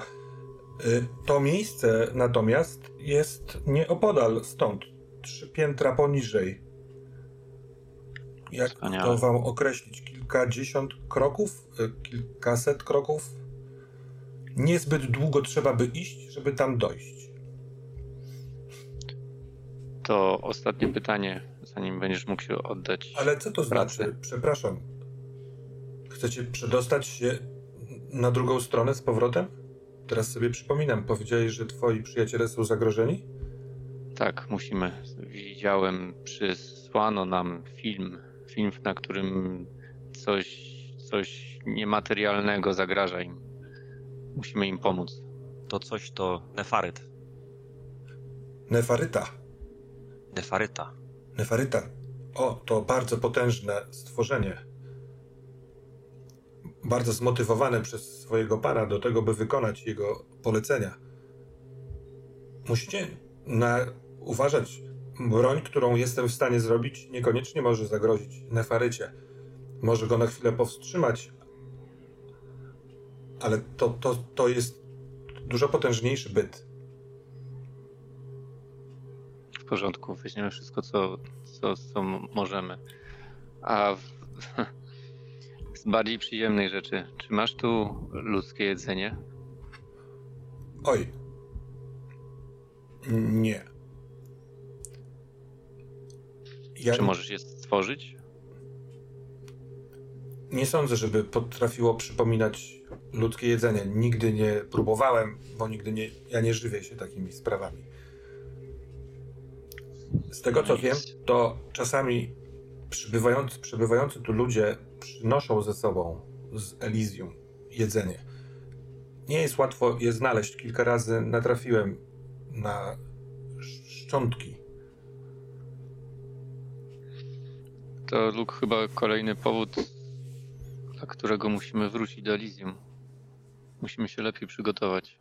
Y, to miejsce natomiast jest nieopodal stąd, trzy piętra poniżej. Jak Wspaniale. to wam określić? Kilkadziesiąt kroków? Y, kilkaset kroków? Niezbyt długo trzeba by iść, żeby tam dojść. To ostatnie pytanie, zanim będziesz mógł się oddać. Ale co to pracy. znaczy? Przepraszam, Chcecie przedostać się na drugą stronę z powrotem? Teraz sobie przypominam, powiedziałeś, że twoi przyjaciele są zagrożeni? Tak, musimy. Widziałem, przysłano nam film, film, na którym coś, coś niematerialnego zagraża im. Musimy im pomóc. To coś to nefaryt. Nefaryta. Nefaryta. Nefaryta. O, to bardzo potężne stworzenie bardzo zmotywowany przez swojego pana do tego, by wykonać jego polecenia. Musicie na, uważać, broń, którą jestem w stanie zrobić, niekoniecznie może zagrozić Nefarycie. Może go na chwilę powstrzymać, ale to, to, to jest dużo potężniejszy byt. W porządku, weźmiemy wszystko, co, co, co możemy. A w, z bardziej przyjemnej rzeczy. Czy masz tu ludzkie jedzenie? Oj. Nie. Ja... Czy możesz je stworzyć? Nie sądzę, żeby potrafiło przypominać ludzkie jedzenie. Nigdy nie próbowałem, bo nigdy nie, ja nie żywię się takimi sprawami. Z tego co wiem, to czasami przybywający, przybywający tu ludzie przynoszą ze sobą z Elysium jedzenie. Nie jest łatwo je znaleźć. Kilka razy natrafiłem na szczątki. To Luke chyba kolejny powód, dla którego musimy wrócić do Elysium. Musimy się lepiej przygotować.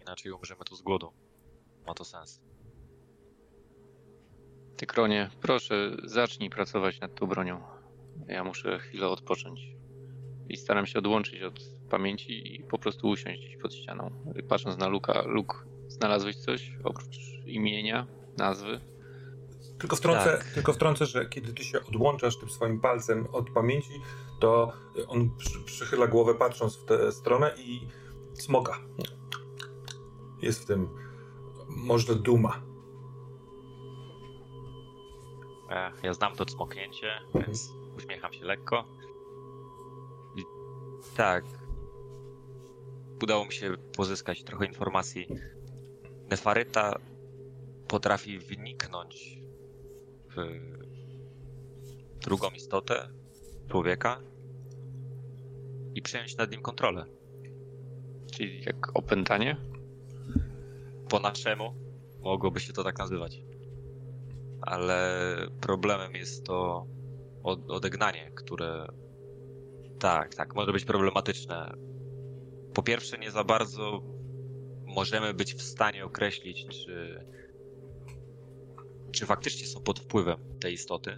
Inaczej umrzemy tu z głodu. Ma to sens. Ty, Kronie, proszę, zacznij pracować nad tą bronią. Ja muszę chwilę odpocząć. I staram się odłączyć od pamięci i po prostu usiąść gdzieś pod ścianą. Patrząc na Luka, Luk, znalazłeś coś oprócz imienia, nazwy? Tylko wtrącę, tak. tylko wtrącę, że kiedy ty się odłączasz tym swoim palcem od pamięci, to on przy, przychyla głowę patrząc w tę stronę i smoka. Jest w tym może duma. Ja znam to cmoknięcie, więc uśmiecham się lekko. I tak. Udało mi się pozyskać trochę informacji. Nefaryta potrafi wniknąć w drugą istotę, człowieka i przejąć nad nim kontrolę. Czyli jak opętanie? Po naszemu mogłoby się to tak nazywać ale problemem jest to odegnanie, które tak, tak, może być problematyczne. Po pierwsze, nie za bardzo możemy być w stanie określić, czy, czy faktycznie są pod wpływem tej istoty.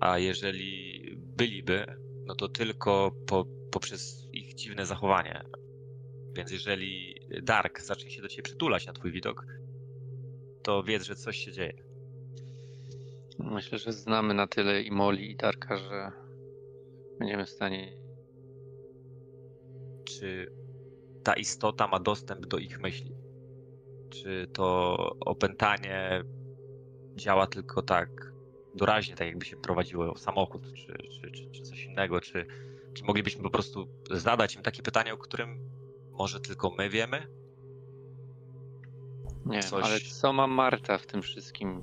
A jeżeli byliby, no to tylko po, poprzez ich dziwne zachowanie. Więc jeżeli Dark zacznie się do ciebie przytulać na twój widok, to wiedz, że coś się dzieje. Myślę, że znamy na tyle i Moli i Darka, że będziemy w stanie. Czy ta istota ma dostęp do ich myśli? Czy to opętanie działa tylko tak doraźnie, tak jakby się prowadziło samochód, czy, czy, czy, czy coś innego? Czy, czy moglibyśmy po prostu zadać im takie pytanie, o którym może tylko my wiemy? Nie, Coś- ale co ma Marta w tym wszystkim?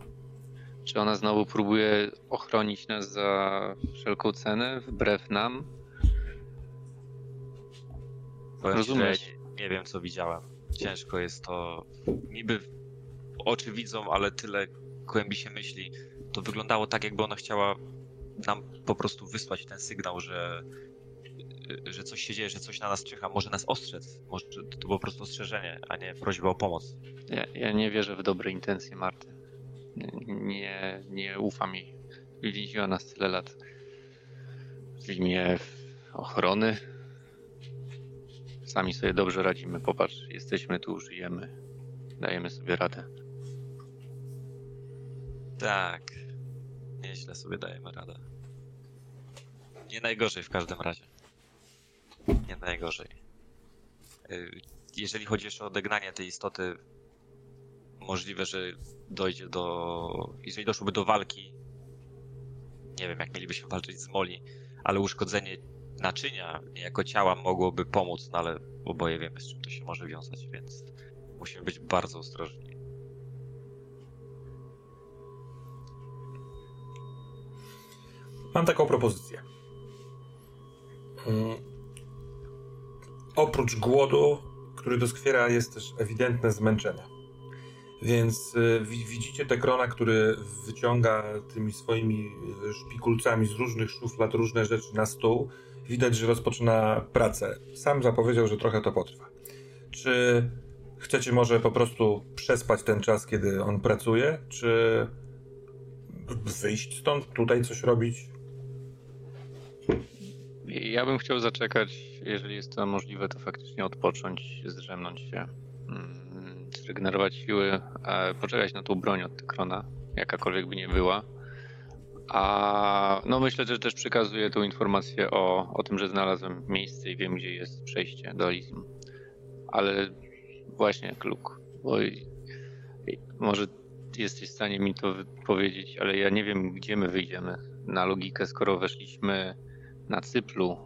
Czy ona znowu próbuje ochronić nas za wszelką cenę, wbrew nam? Powiem ci, Rozumiesz. nie, nie wiem, co widziałem. Ciężko jest to. Niby oczy widzą, ale tyle kłębi się myśli. To wyglądało tak, jakby ona chciała nam po prostu wysłać ten sygnał, że, że coś się dzieje, że coś na nas czyha. Może nas ostrzec. Może to było po prostu ostrzeżenie, a nie prośba o pomoc. Ja, ja nie wierzę w dobre intencje Marty. Nie, nie ufam jej. Więziła nas tyle lat w imię ochrony. Sami sobie dobrze radzimy. Popatrz, jesteśmy tu, żyjemy. Dajemy sobie radę. Tak. Nieźle sobie dajemy radę. Nie najgorzej w każdym razie. Nie najgorzej. Y, Jeżeli chodzi jeszcze o odegnanie tej istoty, możliwe, że dojdzie do. Jeżeli doszłoby do walki, nie wiem, jak mielibyśmy walczyć z Moli, ale uszkodzenie naczynia, niejako ciała, mogłoby pomóc, no ale oboje wiemy, z czym to się może wiązać, więc musimy być bardzo ostrożni. Mam taką propozycję. Mm. Oprócz głodu, który doskwiera, jest też ewidentne zmęczenie. Więc y, wi- widzicie Tekrona, który wyciąga tymi swoimi y, szpikulcami z różnych szuflad różne rzeczy na stół. Widać, że rozpoczyna pracę. Sam zapowiedział, że trochę to potrwa. Czy chcecie może po prostu przespać ten czas, kiedy on pracuje, czy wyjść stąd, tutaj coś robić? Ja bym chciał zaczekać, jeżeli jest to możliwe, to faktycznie odpocząć, zdrzemnąć się, mm, zregenerować siły, poczekać na tą broń od Tykrona, jakakolwiek by nie była. A no myślę, że też przekazuję tą informację o, o tym, że znalazłem miejsce i wiem, gdzie jest przejście do Elysium. Ale właśnie, Kluk, bo może jesteś w stanie mi to powiedzieć, ale ja nie wiem, gdzie my wyjdziemy na logikę, skoro weszliśmy na cyplu,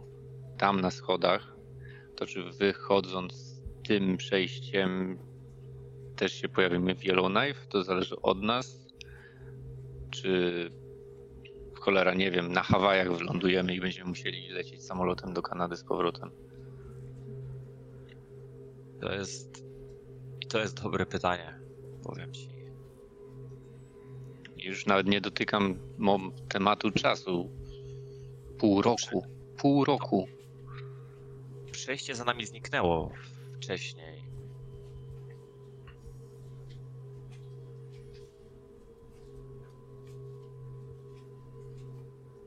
tam na schodach, to czy wychodząc tym przejściem też się pojawimy w Yellowknife? To zależy od nas. Czy cholera, nie wiem, na Hawajach wylądujemy i będziemy musieli lecieć samolotem do Kanady z powrotem? To jest. I to jest dobre pytanie, powiem ci. Już nawet nie dotykam tematu czasu. Pół roku. Pół roku. Przejście za nami zniknęło wcześniej.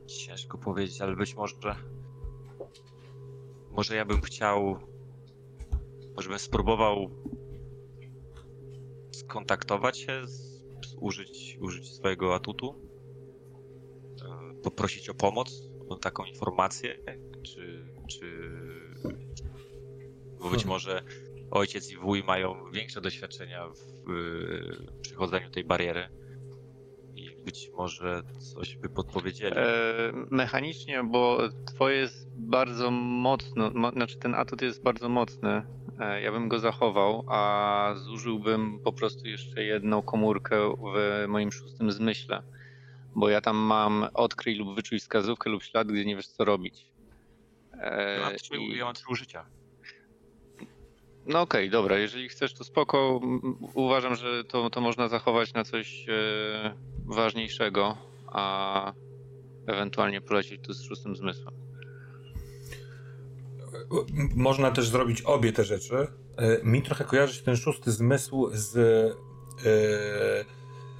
Ciężko powiedzieć, ale być może. Może ja bym chciał. Może bym spróbował skontaktować się, z, użyć, użyć swojego atutu. e, Poprosić o pomoc, o taką informację, czy, czy bo być Hmm. może ojciec i wuj mają większe doświadczenia w y, przechodzeniu tej bariery i być może coś by podpowiedzieli. E, mechanicznie, bo twoje jest bardzo mocno, mo, znaczy ten atut jest bardzo mocny. E, ja bym go zachował, a zużyłbym po prostu jeszcze jedną komórkę w moim szóstym zmyśle. Bo ja tam mam odkryj lub wyczuj wskazówkę lub ślad, gdzie nie wiesz co robić. E, Ja mam trzy, i- ja mam trzy użycia. No okej, dobra, jeżeli chcesz to spoko. Uważam, że to, to można zachować na coś e, ważniejszego, a ewentualnie polecieć tu z szóstym zmysłem. można też zrobić obie te rzeczy. Mi trochę kojarzy się ten szósty zmysł z,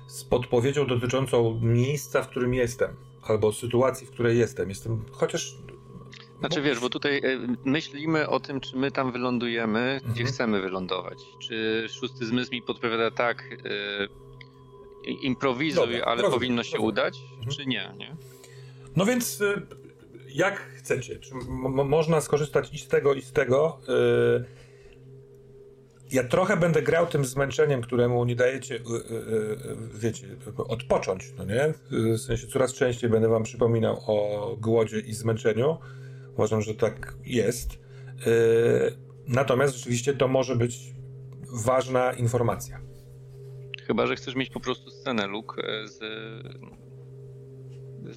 z podpowiedzią dotyczącą miejsca, w którym jestem, albo sytuacji, w której jestem. Jestem chociaż znaczy wiesz, bo tutaj e, myślimy o tym, czy my tam wylądujemy, mhm. gdzie chcemy wylądować. Czy szósty zmysł mi podpowiada tak, e, improwizuj, Dobra, ale rozumiem, powinno się rozumiem. udać, mhm. czy nie, nie? No więc e, jak chcecie? Czy można skorzystać i z tego, i z tego? Ja trochę będę grał tym zmęczeniem, któremu nie dajecie, wiecie, odpocząć, no nie? W sensie coraz częściej będę wam przypominał o głodzie i zmęczeniu. Uważam, że tak jest. Y, natomiast rzeczywiście to może być ważna informacja. Chyba, że chcesz mieć po prostu scenę Luke e, z,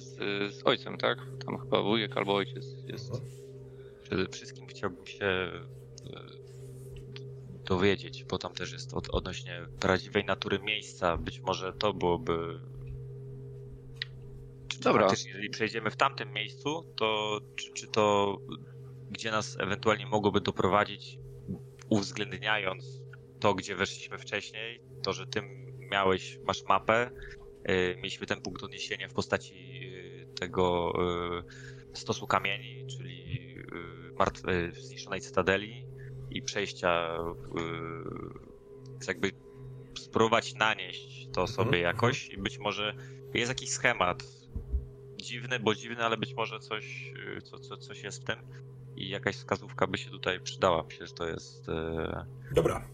z, z ojcem, tak? Tam chyba wujek albo ojciec jest. Mhm. Przede wszystkim chciałbym się e, dowiedzieć, bo tam też jest od, odnośnie prawdziwej natury miejsca. Być może to byłoby Dobra. Faktycznie, jeżeli przejdziemy w tamtym miejscu, to czy, czy to gdzie nas ewentualnie mogłoby doprowadzić, uwzględniając to, gdzie weszliśmy wcześniej, to, że ty miałeś, masz mapę, yy, mieliśmy ten punkt odniesienia w postaci yy, tego yy, stosu kamieni, czyli martwy, zniszczonej cytadeli i przejścia, jakby spróbować nanieść to sobie mhm, jakoś i być może jest jakiś schemat, dziwny, bo dziwny, ale być może coś, y, co, co, coś jest w tym i jakaś wskazówka by się tutaj przydała. Myślę, że to jest... E, Dobra.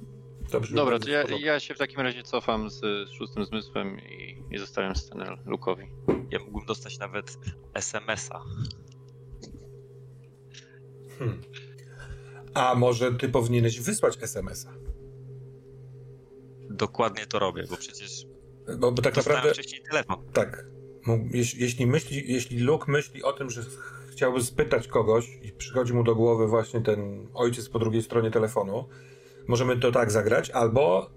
Dobrze, Dobra, to ja, ja, się w takim razie cofam z, z szóstym zmysłem i, i zostawiam scenę Lukowi. Ja mógłbym dostać nawet SMS-a. Hmm. A może ty powinieneś wysłać SMS-a? Dokładnie to robię, bo przecież. Bo, bo tak naprawdę. wcześniej telefon. Tak. Jeśli, jeśli, myśli, jeśli Luke myśli o tym, że chciałby spytać kogoś i przychodzi mu do głowy właśnie ten ojciec po drugiej stronie telefonu, możemy to tak zagrać, albo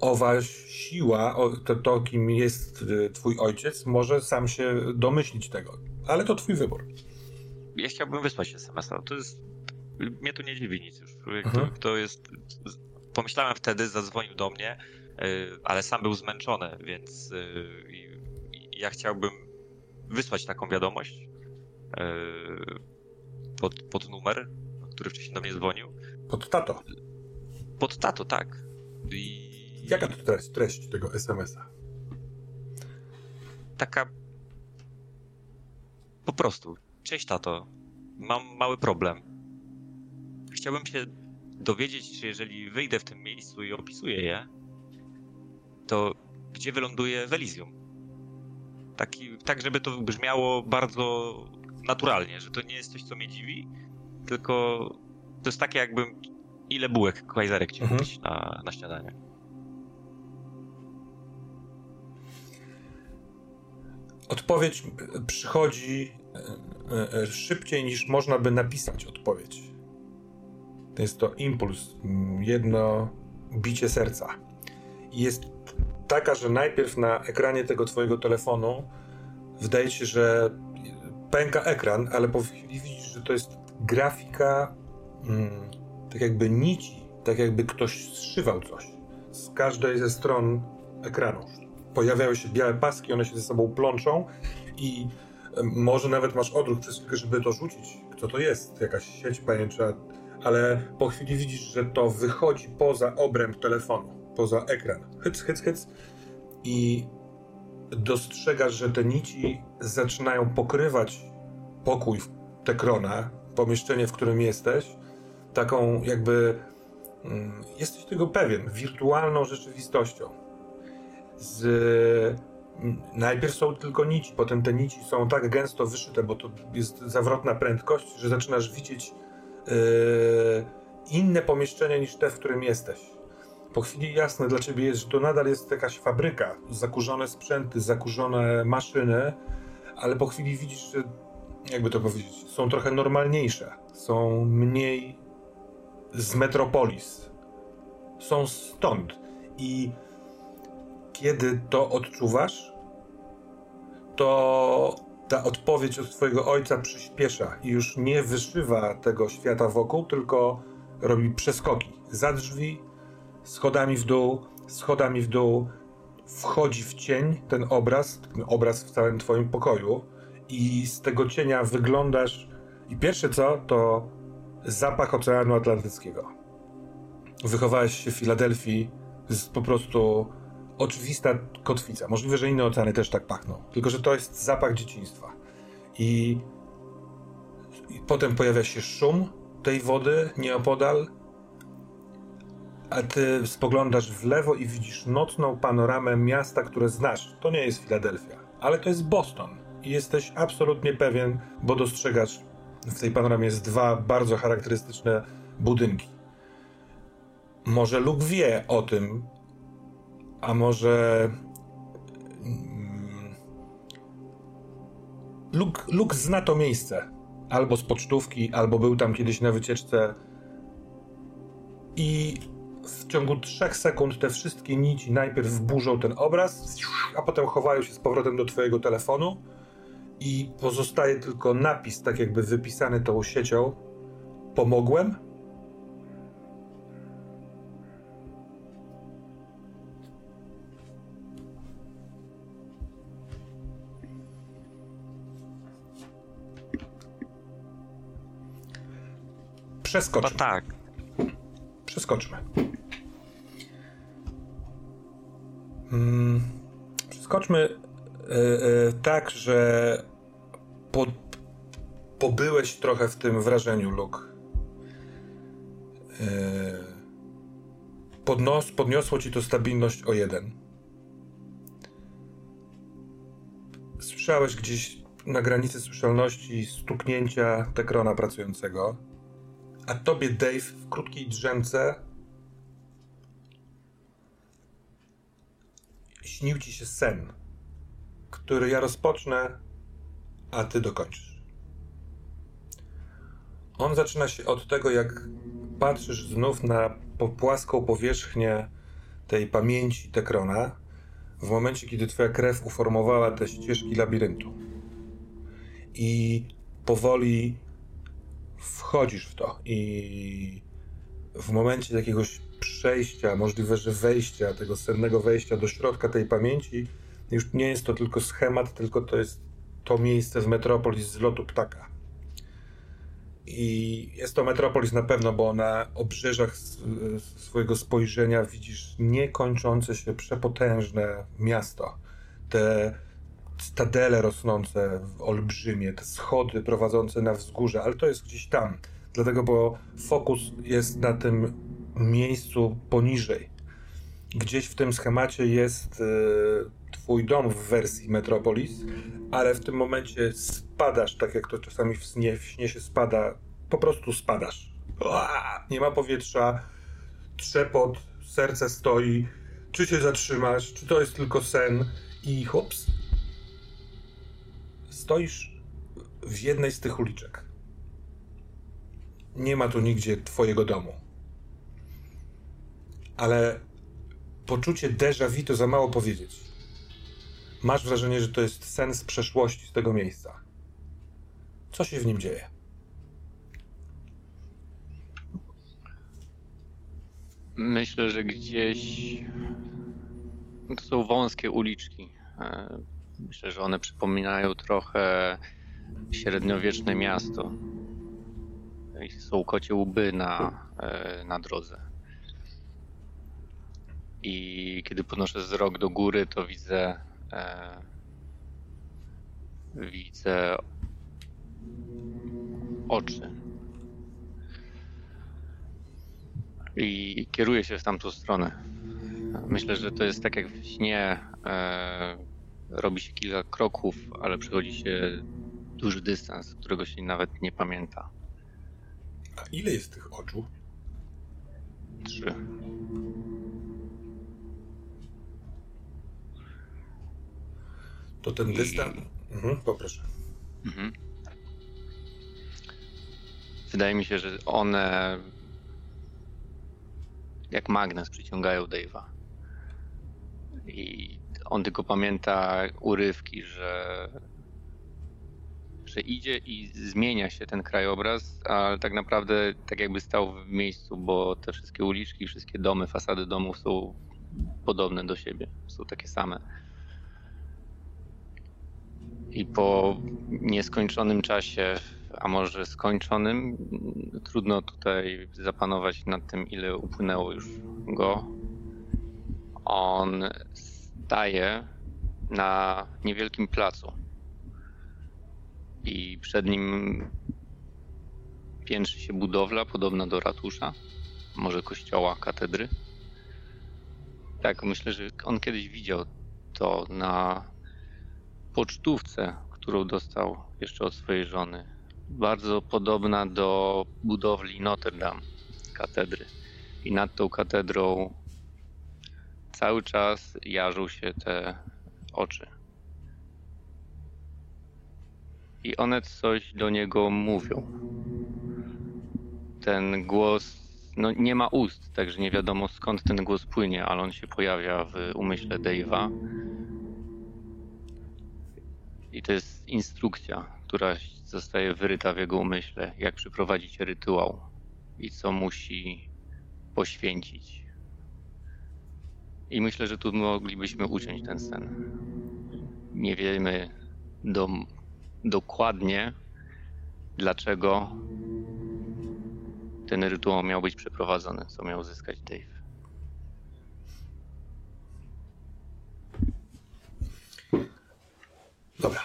owa siła, to, to kim jest y, twój ojciec, może sam się domyślić tego. Ale to twój wybór. Ja chciałbym wysłać SMS-a. To jest... Mnie to nie dziwi nic już. Mhm. To, to jest... Pomyślałem wtedy, zadzwonił do mnie, y, ale sam był zmęczony, więc y, ja chciałbym wysłać taką wiadomość e, pod, pod numer, który wcześniej do mnie dzwonił. Pod tato? Pod tato, tak. I... Jaka to treść, treść tego SMS-a? Taka po prostu. Cześć tato, mam mały problem. Chciałbym się dowiedzieć, czy jeżeli wyjdę w tym miejscu i opisuję je, to gdzie wyląduję w Elysium? Taki, tak, żeby to brzmiało bardzo naturalnie, że to nie jest coś, co mnie dziwi, tylko to jest takie, jakbym ile bułek kajzerek chciał mhm. kupić na, na śniadanie. Odpowiedź przychodzi e, e, szybciej niż można by napisać odpowiedź. To jest to impuls, jedno bicie serca. Jest taka, że najpierw na ekranie tego twojego telefonu wydaje się, że pęka ekran, ale po chwili widzisz, że to jest grafika mm, tak jakby nici, tak jakby ktoś zszywał coś z każdej ze stron ekranu. Pojawiają się białe paski, one się ze sobą plączą i może nawet masz odruch przez chwilkę, żeby to rzucić. Co to jest? Jakaś sieć pajęcza, ale po chwili widzisz, że to wychodzi poza obręb telefonu poza ekran. Hyc, hyc, hyc. I dostrzegasz, że te nici zaczynają pokrywać pokój, tę kronę, pomieszczenie, w którym jesteś, taką jakby, mm, jesteś tego pewien, wirtualną rzeczywistością. Z, mm, najpierw są tylko nici, potem te nici są tak gęsto wyszyte, bo to jest zawrotna prędkość, że zaczynasz widzieć inne pomieszczenia niż te, w którym jesteś. Po chwili jasne dla ciebie jest, że to nadal jest jakaś fabryka, zakurzone sprzęty, zakurzone maszyny, ale po chwili widzisz, że jakby to powiedzieć, są trochę normalniejsze, są mniej z metropolis, są stąd. I kiedy to odczuwasz, to ta odpowiedź od twojego ojca przyspiesza i już nie wyszywa tego świata wokół, tylko robi przeskoki. Za drzwi, schodami w dół, schodami w dół, wchodzi w cień ten obraz, ten obraz w całym twoim pokoju i z tego cienia wyglądasz i pierwsze co, to zapach Oceanu Atlantyckiego. Wychowałeś się w Filadelfii, jest po prostu oczywista kotwica. Możliwe, że inne oceany też tak pachną, tylko że to jest zapach dzieciństwa. I, i potem pojawia się szum tej wody nieopodal, a ty spoglądasz w lewo i widzisz nocną panoramę miasta, które znasz. To nie jest Filadelfia, ale to jest Boston. I jesteś absolutnie pewien, bo dostrzegasz w tej panoramie jest dwa bardzo charakterystyczne budynki. Może Luke wie o tym, a może. Mm, Luke, Luke zna to miejsce. Albo z pocztówki, albo był tam kiedyś na wycieczce. I w ciągu trzech sekund te wszystkie nici najpierw burzą ten obraz, a potem chowają się z powrotem do twojego telefonu i pozostaje tylko napis, tak jakby wypisany tą siecią. Pomogłem? Przeskoczmy. Chyba tak. Przeskoczmy. Mm, przeskoczmy e, e, tak, że po, pobyłeś trochę w tym wrażeniu, Luke. E, podnos, podniosło ci to stabilność o jeden. Słyszałeś gdzieś na granicy słyszalności stuknięcia Tekrona pracującego, a tobie, Dave, w krótkiej drzemce śnił ci się sen, który ja rozpocznę, a ty dokończysz. On zaczyna się od tego, jak patrzysz znów na płaską powierzchnię tej pamięci Tekrona, w momencie, kiedy twoja krew uformowała te ścieżki labiryntu. I powoli wchodzisz w to i w momencie jakiegoś przejścia, możliwe, że wejścia, tego sennego wejścia do środka tej pamięci, już nie jest to tylko schemat, tylko to jest to miejsce w Metropolis z lotu ptaka. I jest to Metropolis na pewno, bo na obrzeżach swojego spojrzenia widzisz niekończące się przepotężne miasto. Te stadele rosnące olbrzymie, te schody prowadzące na wzgórze, ale to jest gdzieś tam. Dlatego, bo fokus jest na tym miejscu poniżej. Gdzieś w tym schemacie jest y, twój dom w wersji Metropolis, ale w tym momencie spadasz, tak jak to czasami w śnie, w śnie się spada, po prostu spadasz. Nie ma powietrza, trzepot, serce stoi, czy się zatrzymasz, czy to jest tylko sen? I hops, stoisz w jednej z tych uliczek. Nie ma tu nigdzie twojego domu. Ale poczucie déjà vu to za mało powiedzieć. Masz wrażenie, że to jest sen z przeszłości z tego miejsca. Co się w nim dzieje? Myślę, że gdzieś to są wąskie uliczki. Myślę, że one przypominają trochę średniowieczne miasto. Są kocie łby na, e, na drodze. I kiedy podnoszę wzrok do góry, to widzę e, widzę oczy. I kieruję się w tamtą stronę. Myślę, że to jest tak jak w śnie. E, robi się kilka kroków, ale przychodzi się duży dystans, którego się nawet nie pamięta. A ile jest tych oczu? Trzy. To ten I- dystans. Mhm, poproszę. Mhm. Wydaje mi się, że one jak magnes przyciągają Dave'a. I on tylko pamięta urywki, że że idzie i zmienia się ten krajobraz, ale tak naprawdę tak jakby stał w miejscu, bo te wszystkie uliczki, wszystkie domy, fasady domów są podobne do siebie, są takie same. I po nieskończonym czasie, a może skończonym, trudno tutaj zapanować nad tym, ile upłynęło już go. On staje na niewielkim placu. I przed nim piętrzy się budowla podobna do ratusza, może kościoła, katedry. Tak, myślę, że on kiedyś widział to na pocztówce, którą dostał jeszcze od swojej żony. Bardzo podobna do budowli Notre Dame, katedry. I nad tą katedrą cały czas jarzą się te oczy. I one coś do niego mówią. Ten głos no, nie ma ust, także nie wiadomo skąd ten głos płynie, ale on się pojawia w umyśle Dave'a. I to jest instrukcja, która zostaje wyryta w jego umyśle, jak przeprowadzić rytuał i co musi poświęcić. I myślę, że tu moglibyśmy uciąć ten sen. Nie wiemy do, dokładnie, dlaczego ten rytuał miał być przeprowadzony, co miał zyskać Dave. Dobra.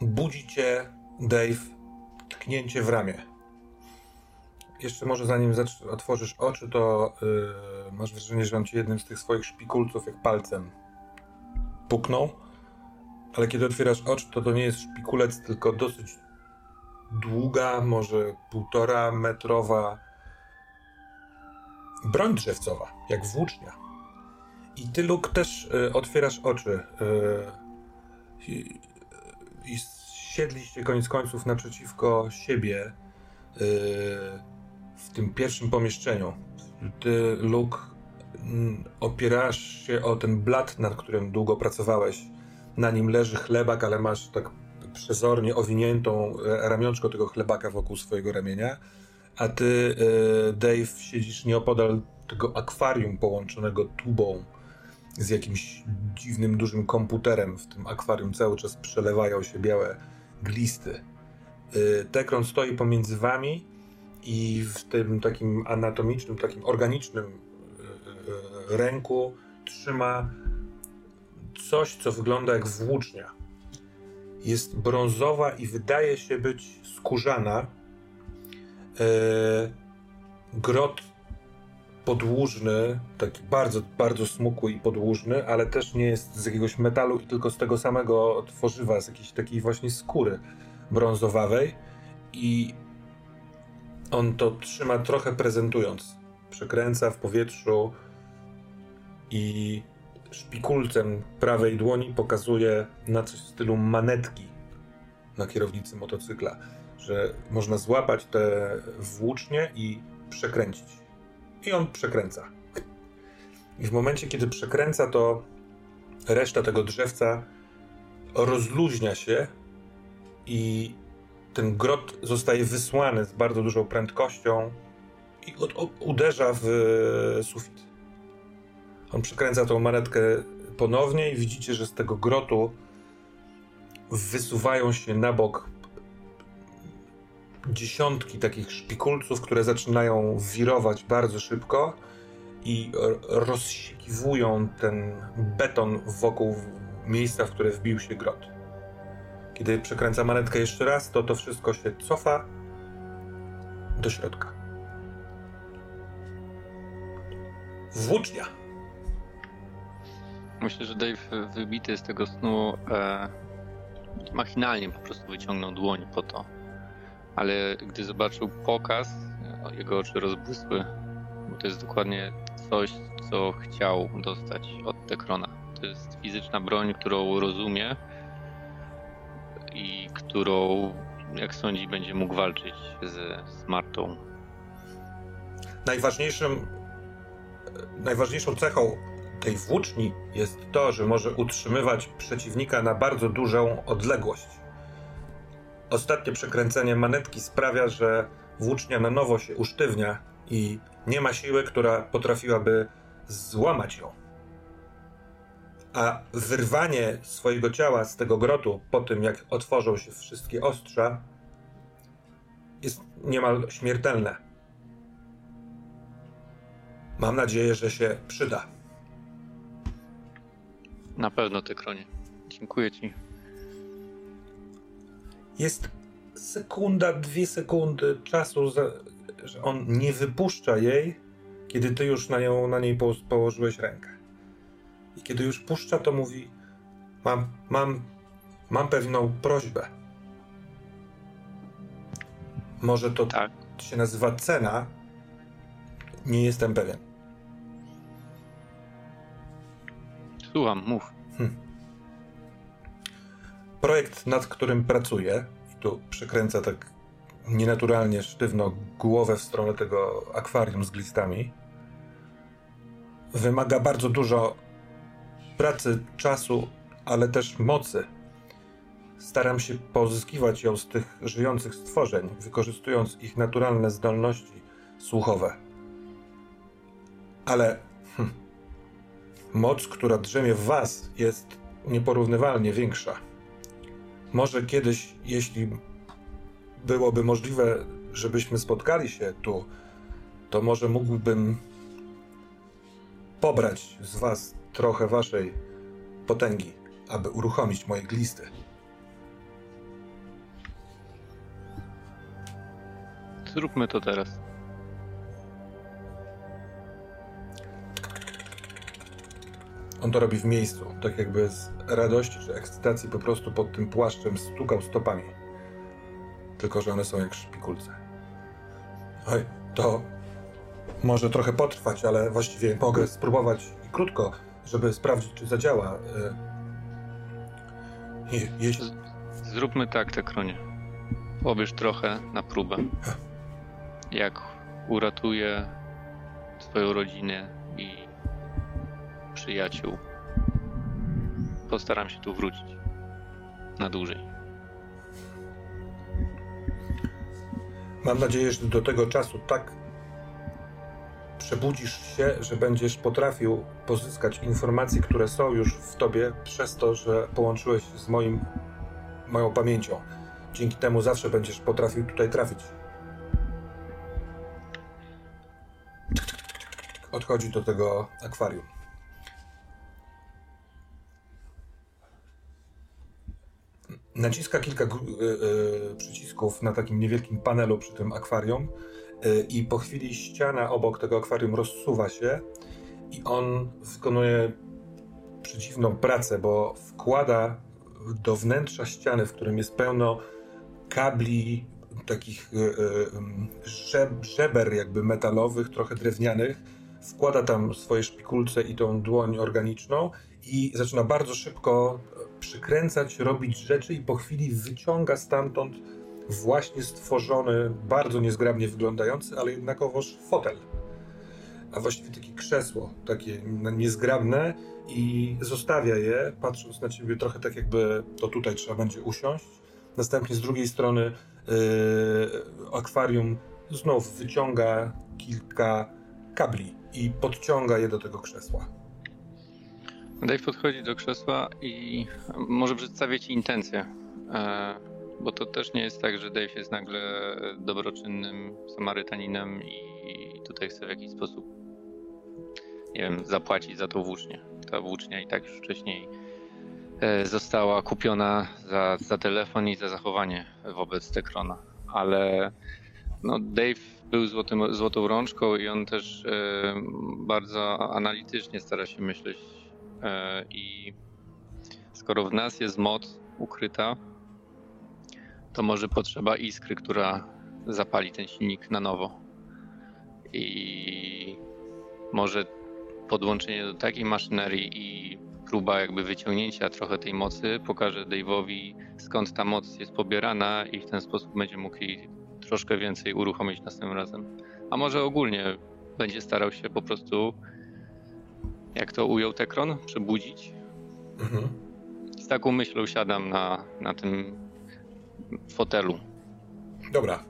Budzi cię, Dave, tknięcie w ramię. Jeszcze może zanim otworzysz oczy, to yy, masz wrażenie, że on ci jednym z tych swoich szpikulców jak palcem puknął. Ale kiedy otwierasz oczy, to to nie jest szpikulec, tylko dosyć długa, może półtora metrowa broń drzewcowa, jak włócznia. I ty, Luke, też y, otwierasz oczy. Y, i, I siedliście koniec końców naprzeciwko siebie y, w tym pierwszym pomieszczeniu. Ty, Luke, opierasz się o ten blat, nad którym długo pracowałeś. Na nim leży chlebak, ale masz tak przezornie owiniętą e, ramionczko tego chlebaka wokół swojego ramienia. A ty, y, Dave, siedzisz nieopodal tego akwarium połączonego tubą z jakimś dziwnym, dużym komputerem. W tym akwarium cały czas przelewają się białe glisty. Y, Tekron stoi pomiędzy wami i w tym takim anatomicznym, takim organicznym y, y, ręku trzyma coś, co wygląda jak włócznia. Jest brązowa i wydaje się być skórzana. Grot podłużny, taki bardzo, bardzo smukły i podłużny, ale też nie jest z jakiegoś metalu tylko z tego samego tworzywa, z jakiejś takiej właśnie skóry brązowawej i on to trzyma trochę prezentując. Przekręca w powietrzu i szpikulcem prawej dłoni pokazuje na coś w stylu manetki na kierownicy motocykla, że można złapać te włócznie i przekręcić i on przekręca. I w momencie, kiedy przekręca, to reszta tego drzewca rozluźnia się i ten grot zostaje wysłany z bardzo dużą prędkością i uderza w sufit. On przekręca tą manetkę ponownie i widzicie, że z tego grotu wysuwają się na bok dziesiątki takich szpikulców, które zaczynają wirować bardzo szybko i rozsikiwują ten beton wokół miejsca, w które wbił się grot. Kiedy przekręca manetkę jeszcze raz, to to wszystko się cofa do środka. Włócznia. Myślę, że Dave wybity z tego snu e, machinalnie po prostu wyciągnął dłoń po to, ale gdy zobaczył pokaz, jego oczy rozbłysły, bo to jest dokładnie coś, co chciał dostać od Tekrona. To jest fizyczna broń, którą rozumie i którą, jak sądzi, będzie mógł walczyć ze Smartą. Najważniejszym, najważniejszą cechą tej włóczni jest to, że może utrzymywać przeciwnika na bardzo dużą odległość. Ostatnie przekręcenie manetki sprawia, że włócznia na nowo się usztywnia i nie ma siły, która potrafiłaby złamać ją. A wyrwanie swojego ciała z tego grotu po tym, jak otworzą się wszystkie ostrza, jest niemal śmiertelne. Mam nadzieję, że się przyda. Na pewno, Tykronie. Dziękuję ci. Jest sekunda, dwie sekundy czasu, za, że on nie wypuszcza jej, kiedy ty już na, nią, na niej po, położyłeś rękę. I kiedy już puszcza, to mówi: Mam, mam, mam pewną prośbę. Może to Tak. się nazywa cena. Nie jestem pewien. Słucham, mów. Projekt, nad którym pracuję, i tu przekręca tak nienaturalnie sztywno głowę w stronę tego akwarium z glistami, wymaga bardzo dużo pracy, czasu, ale też mocy. Staram się pozyskiwać ją z tych żyjących stworzeń, wykorzystując ich naturalne zdolności słuchowe. Ale hm, moc, która drzemie w Was, jest nieporównywalnie większa. Może kiedyś, jeśli byłoby możliwe, żebyśmy spotkali się tu, to może mógłbym pobrać z Was trochę Waszej potęgi, aby uruchomić moje glisty. Zróbmy to teraz. On to robi w miejscu, tak jakby z radości czy ekscytacji po prostu pod tym płaszczem stukał stopami. Tylko, że one są jak szpikulce. Oj, to może trochę potrwać, ale właściwie mogę spróbować i krótko, żeby sprawdzić, czy zadziała. Y, je- Jeśli... Zróbmy tak, Tekronie. Pobierz trochę na próbę. Jak uratuję twoją rodzinę i przyjaciół, postaram się tu wrócić. Na dłużej. Mam nadzieję, że do tego czasu tak przebudzisz się, że będziesz potrafił pozyskać informacje, które są już w tobie przez to, że połączyłeś z moim, moją pamięcią. Dzięki temu zawsze będziesz potrafił tutaj trafić. Odchodzi do tego akwarium. Naciska kilka y, y, przycisków na takim niewielkim panelu przy tym akwarium y, i po chwili ściana obok tego akwarium rozsuwa się i on wykonuje przeciwną pracę, bo wkłada do wnętrza ściany, w którym jest pełno kabli, takich ym, żeb, żeber jakby metalowych, trochę drewnianych, wkłada tam swoje szpikulce i tą dłoń organiczną i zaczyna bardzo szybko przykręcać, robić rzeczy i po chwili wyciąga stamtąd właśnie stworzony, bardzo niezgrabnie wyglądający, ale jednakowoż fotel. A właściwie takie krzesło, takie niezgrabne i zostawia je, patrząc na ciebie trochę tak jakby to tutaj trzeba będzie usiąść. Następnie z drugiej strony yy, akwarium znów wyciąga kilka kabli i podciąga je do tego krzesła. Dave podchodzi do krzesła i może przedstawię ci intencje. E, Bo to też nie jest tak, że Dave jest nagle dobroczynnym Samarytaninem i tutaj chce w jakiś sposób, nie wiem, zapłacić za tą włócznię. Ta włócznia i tak już wcześniej e, została kupiona za, za telefon i za zachowanie wobec Tekrona. Ale no, Dave był złotym, złotą rączką i on też e, bardzo analitycznie stara się myśleć E, I skoro w nas jest moc ukryta, to może potrzeba iskry, która zapali ten silnik na nowo. I może podłączenie do takiej maszynerii i próba jakby wyciągnięcia trochę tej mocy pokaże Dave'owi skąd ta moc jest pobierana i w ten sposób będzie mógł jej troszkę więcej uruchomić następnym razem. A może ogólnie będzie starał się po prostu jak to ujął Tekron, przebudzić. Mhm. Z taką myślą siadam na, na tym fotelu. Dobra.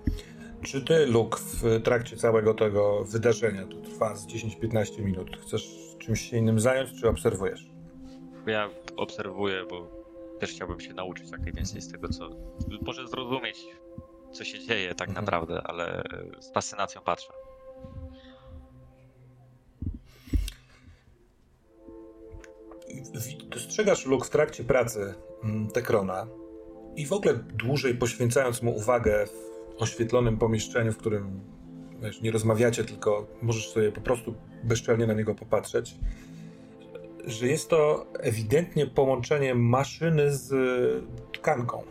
Czy ty, Luke, w trakcie całego tego wydarzenia, to trwa z 10-15 minut, chcesz czymś się innym zająć, czy obserwujesz? Ja obserwuję, bo też chciałbym się nauczyć jak najwięcej z tego, co. Może zrozumieć, co się dzieje tak mhm. naprawdę, ale z fascynacją patrzę. Dostrzegasz, Luke, w trakcie pracy mm, Tekrona i w ogóle dłużej poświęcając mu uwagę w oświetlonym pomieszczeniu, w którym wiesz, nie rozmawiacie, tylko możesz sobie po prostu bezczelnie na niego popatrzeć, że jest to ewidentnie połączenie maszyny z tkanką.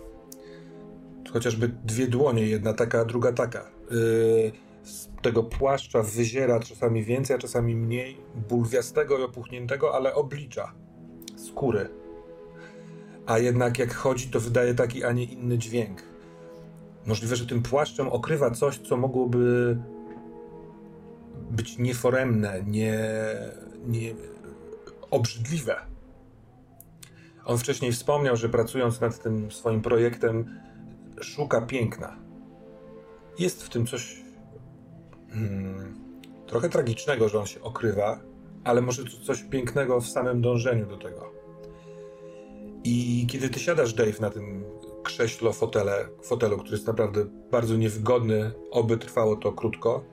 Chociażby dwie dłonie, jedna taka, druga taka. Yy, z tego płaszcza wyziera czasami więcej, a czasami mniej bulwiastego i opuchniętego, ale oblicza, skóry. A jednak jak chodzi, to wydaje taki, a nie inny dźwięk. Możliwe, że tym płaszczem okrywa coś, co mogłoby być nieforemne, nie, nie obrzydliwe. On wcześniej wspomniał, że pracując nad tym swoim projektem, szuka piękna. Jest w tym coś hmm, trochę tragicznego, że on się okrywa, ale może coś pięknego w samym dążeniu do tego. I kiedy ty siadasz, Dave, na tym krześlo, fotele, fotelu, który jest naprawdę bardzo niewygodny, oby trwało to krótko,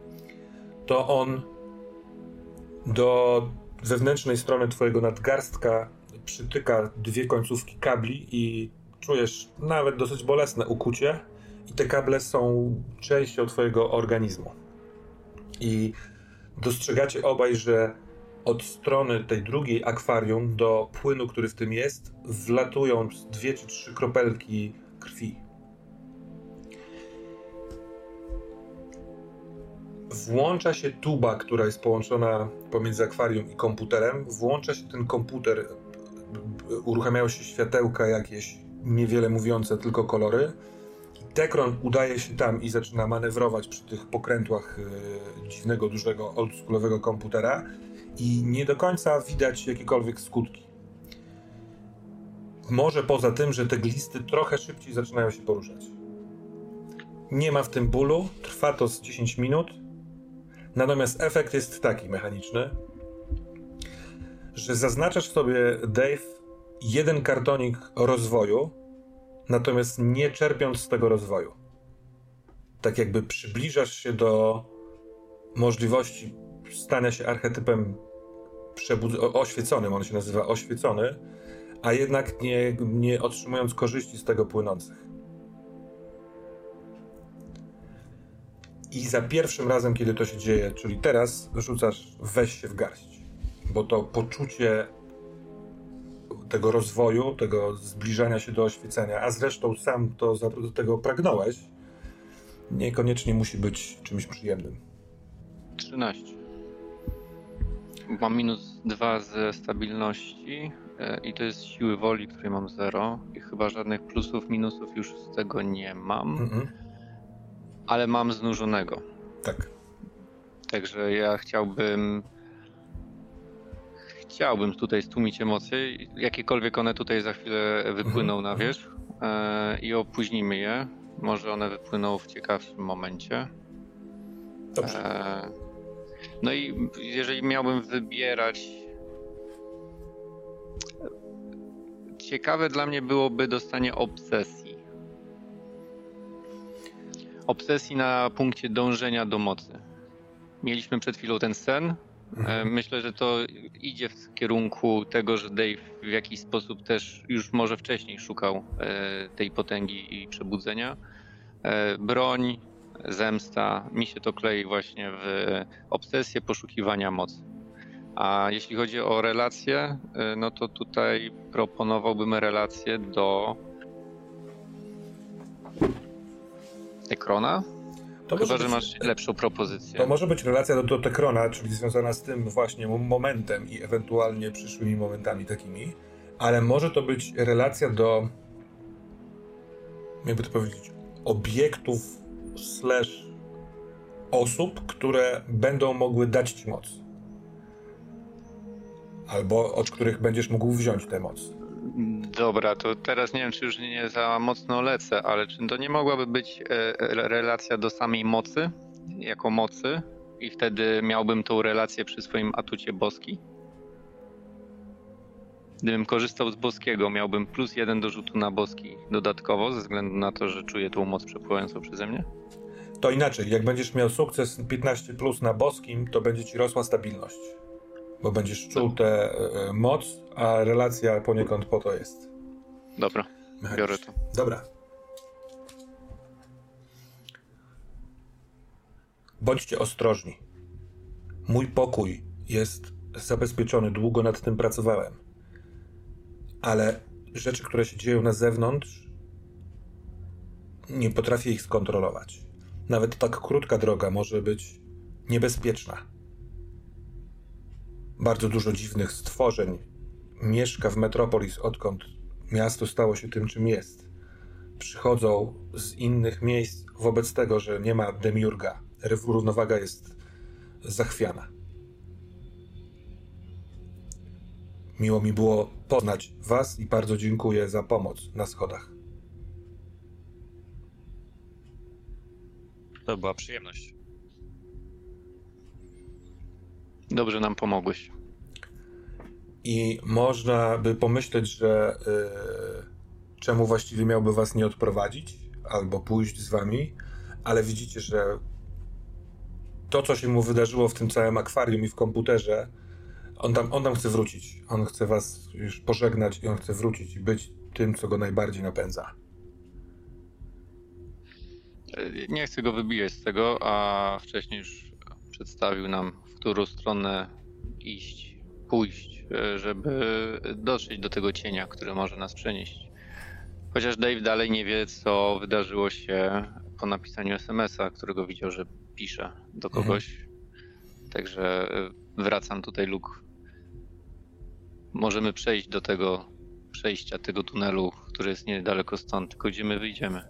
to on do wewnętrznej strony twojego nadgarstka przytyka dwie końcówki kabli i czujesz nawet dosyć bolesne ukucie i te kable są częścią twojego organizmu. I dostrzegacie obaj, że od strony tej drugiej akwarium do płynu, który w tym jest, wlatują dwie czy trzy kropelki krwi. Włącza się tuba, która jest połączona pomiędzy akwarium i komputerem. Włącza się ten komputer, uruchamiają się światełka jakieś niewiele mówiące, tylko kolory. Tekron udaje się tam i zaczyna manewrować przy tych pokrętłach yy, dziwnego, dużego, oldschoolowego komputera i nie do końca widać jakiekolwiek skutki. Może poza tym, że te glisty trochę szybciej zaczynają się poruszać. Nie ma w tym bólu, trwa to z 10 minut, natomiast efekt jest taki mechaniczny, że zaznaczasz sobie, Dave, jeden kartonik rozwoju, natomiast nie czerpiąc z tego rozwoju. Tak jakby przybliżasz się do możliwości stania się archetypem przebud- oświeconym, on się nazywa oświecony, a jednak nie, nie otrzymując korzyści z tego płynących. I za pierwszym razem, kiedy to się dzieje, czyli teraz, rzucasz weź się w garść, bo to poczucie tego rozwoju, tego zbliżania się do oświecenia, a zresztą sam to do tego pragnąłeś, niekoniecznie musi być czymś przyjemnym. 13. Mam minus 2 ze stabilności e, i to jest siły woli, której mam 0 i chyba żadnych plusów, minusów już z tego nie mam, mm -mm. ale mam znużonego. Tak. Także ja chciałbym chciałbym tutaj stłumić emocje, jakiekolwiek one tutaj za chwilę wypłyną mhm. na wierzch e, i opóźnimy je. Może one wypłyną w ciekawszym momencie. Dobrze. E, no i jeżeli miałbym wybierać. Ciekawe dla mnie byłoby dostanie obsesji. Obsesji na punkcie dążenia do mocy. Mieliśmy przed chwilą ten sen, E, myślę, że to idzie w kierunku tego, że Dave w jakiś sposób też już może wcześniej szukał e, tej potęgi i przebudzenia. E, broń, zemsta, mi się to klei właśnie w obsesję poszukiwania mocy. A jeśli chodzi o relacje, no to tutaj proponowałbym relację do Ekrona, to Chyba, że masz lepszą propozycję. To może być relacja do, do Tekrona, czyli związana z tym właśnie momentem i ewentualnie przyszłymi momentami takimi, ale może to być relacja do jakby to powiedzieć, obiektów slash osób, które będą mogły dać ci moc. albo od których będziesz mógł wziąć tę moc. Dobra, to teraz nie wiem, czy już nie za mocno lecę, ale czy to nie mogłaby być e, relacja do samej mocy, jako mocy, i wtedy miałbym tą relację przy swoim atucie boski? Gdybym korzystał z boskiego, miałbym plus jeden do rzutu na boski dodatkowo, ze względu na to, że czuję tą moc przepływającą przeze mnie? To inaczej, jak będziesz miał sukces 15 plus na boskim, to będzie ci rosła stabilność. Bo będziesz czuł tę e, moc, a relacja poniekąd po to jest. Dobra, biorę to. Dobra. Bądźcie ostrożni. Mój pokój jest zabezpieczony, długo nad tym pracowałem. Ale rzeczy, które się dzieją na zewnątrz, nie potrafię ich skontrolować. Nawet tak krótka droga może być niebezpieczna. Bardzo dużo dziwnych stworzeń mieszka w Metropolis, odkąd miasto stało się tym, czym jest. Przychodzą z innych miejsc wobec tego, że nie ma demiurga. Równowaga jest zachwiana. Miło mi było poznać Was i bardzo dziękuję za pomoc na schodach. To była przyjemność. Dobrze nam pomogłeś. I można by pomyśleć, że yy, czemu właściwie miałby was nie odprowadzić albo pójść z wami, ale widzicie, że to, co się mu wydarzyło w tym całym akwarium i w komputerze, on tam, on tam chce wrócić. On chce was już pożegnać i on chce wrócić i być tym, co go najbardziej napędza. Nie chcę go wybijać z tego, a wcześniej już przedstawił nam, w którą stronę iść, pójść, żeby dotrzeć do tego cienia, który może nas przenieść. Chociaż Dave dalej nie wie, co wydarzyło się po napisaniu SMS-a, którego widział, że pisze do mhm. kogoś. Mhm. Także wracam tutaj, Luke. Możemy przejść do tego przejścia, tego tunelu, który jest niedaleko stąd, tylko gdzie my wyjdziemy.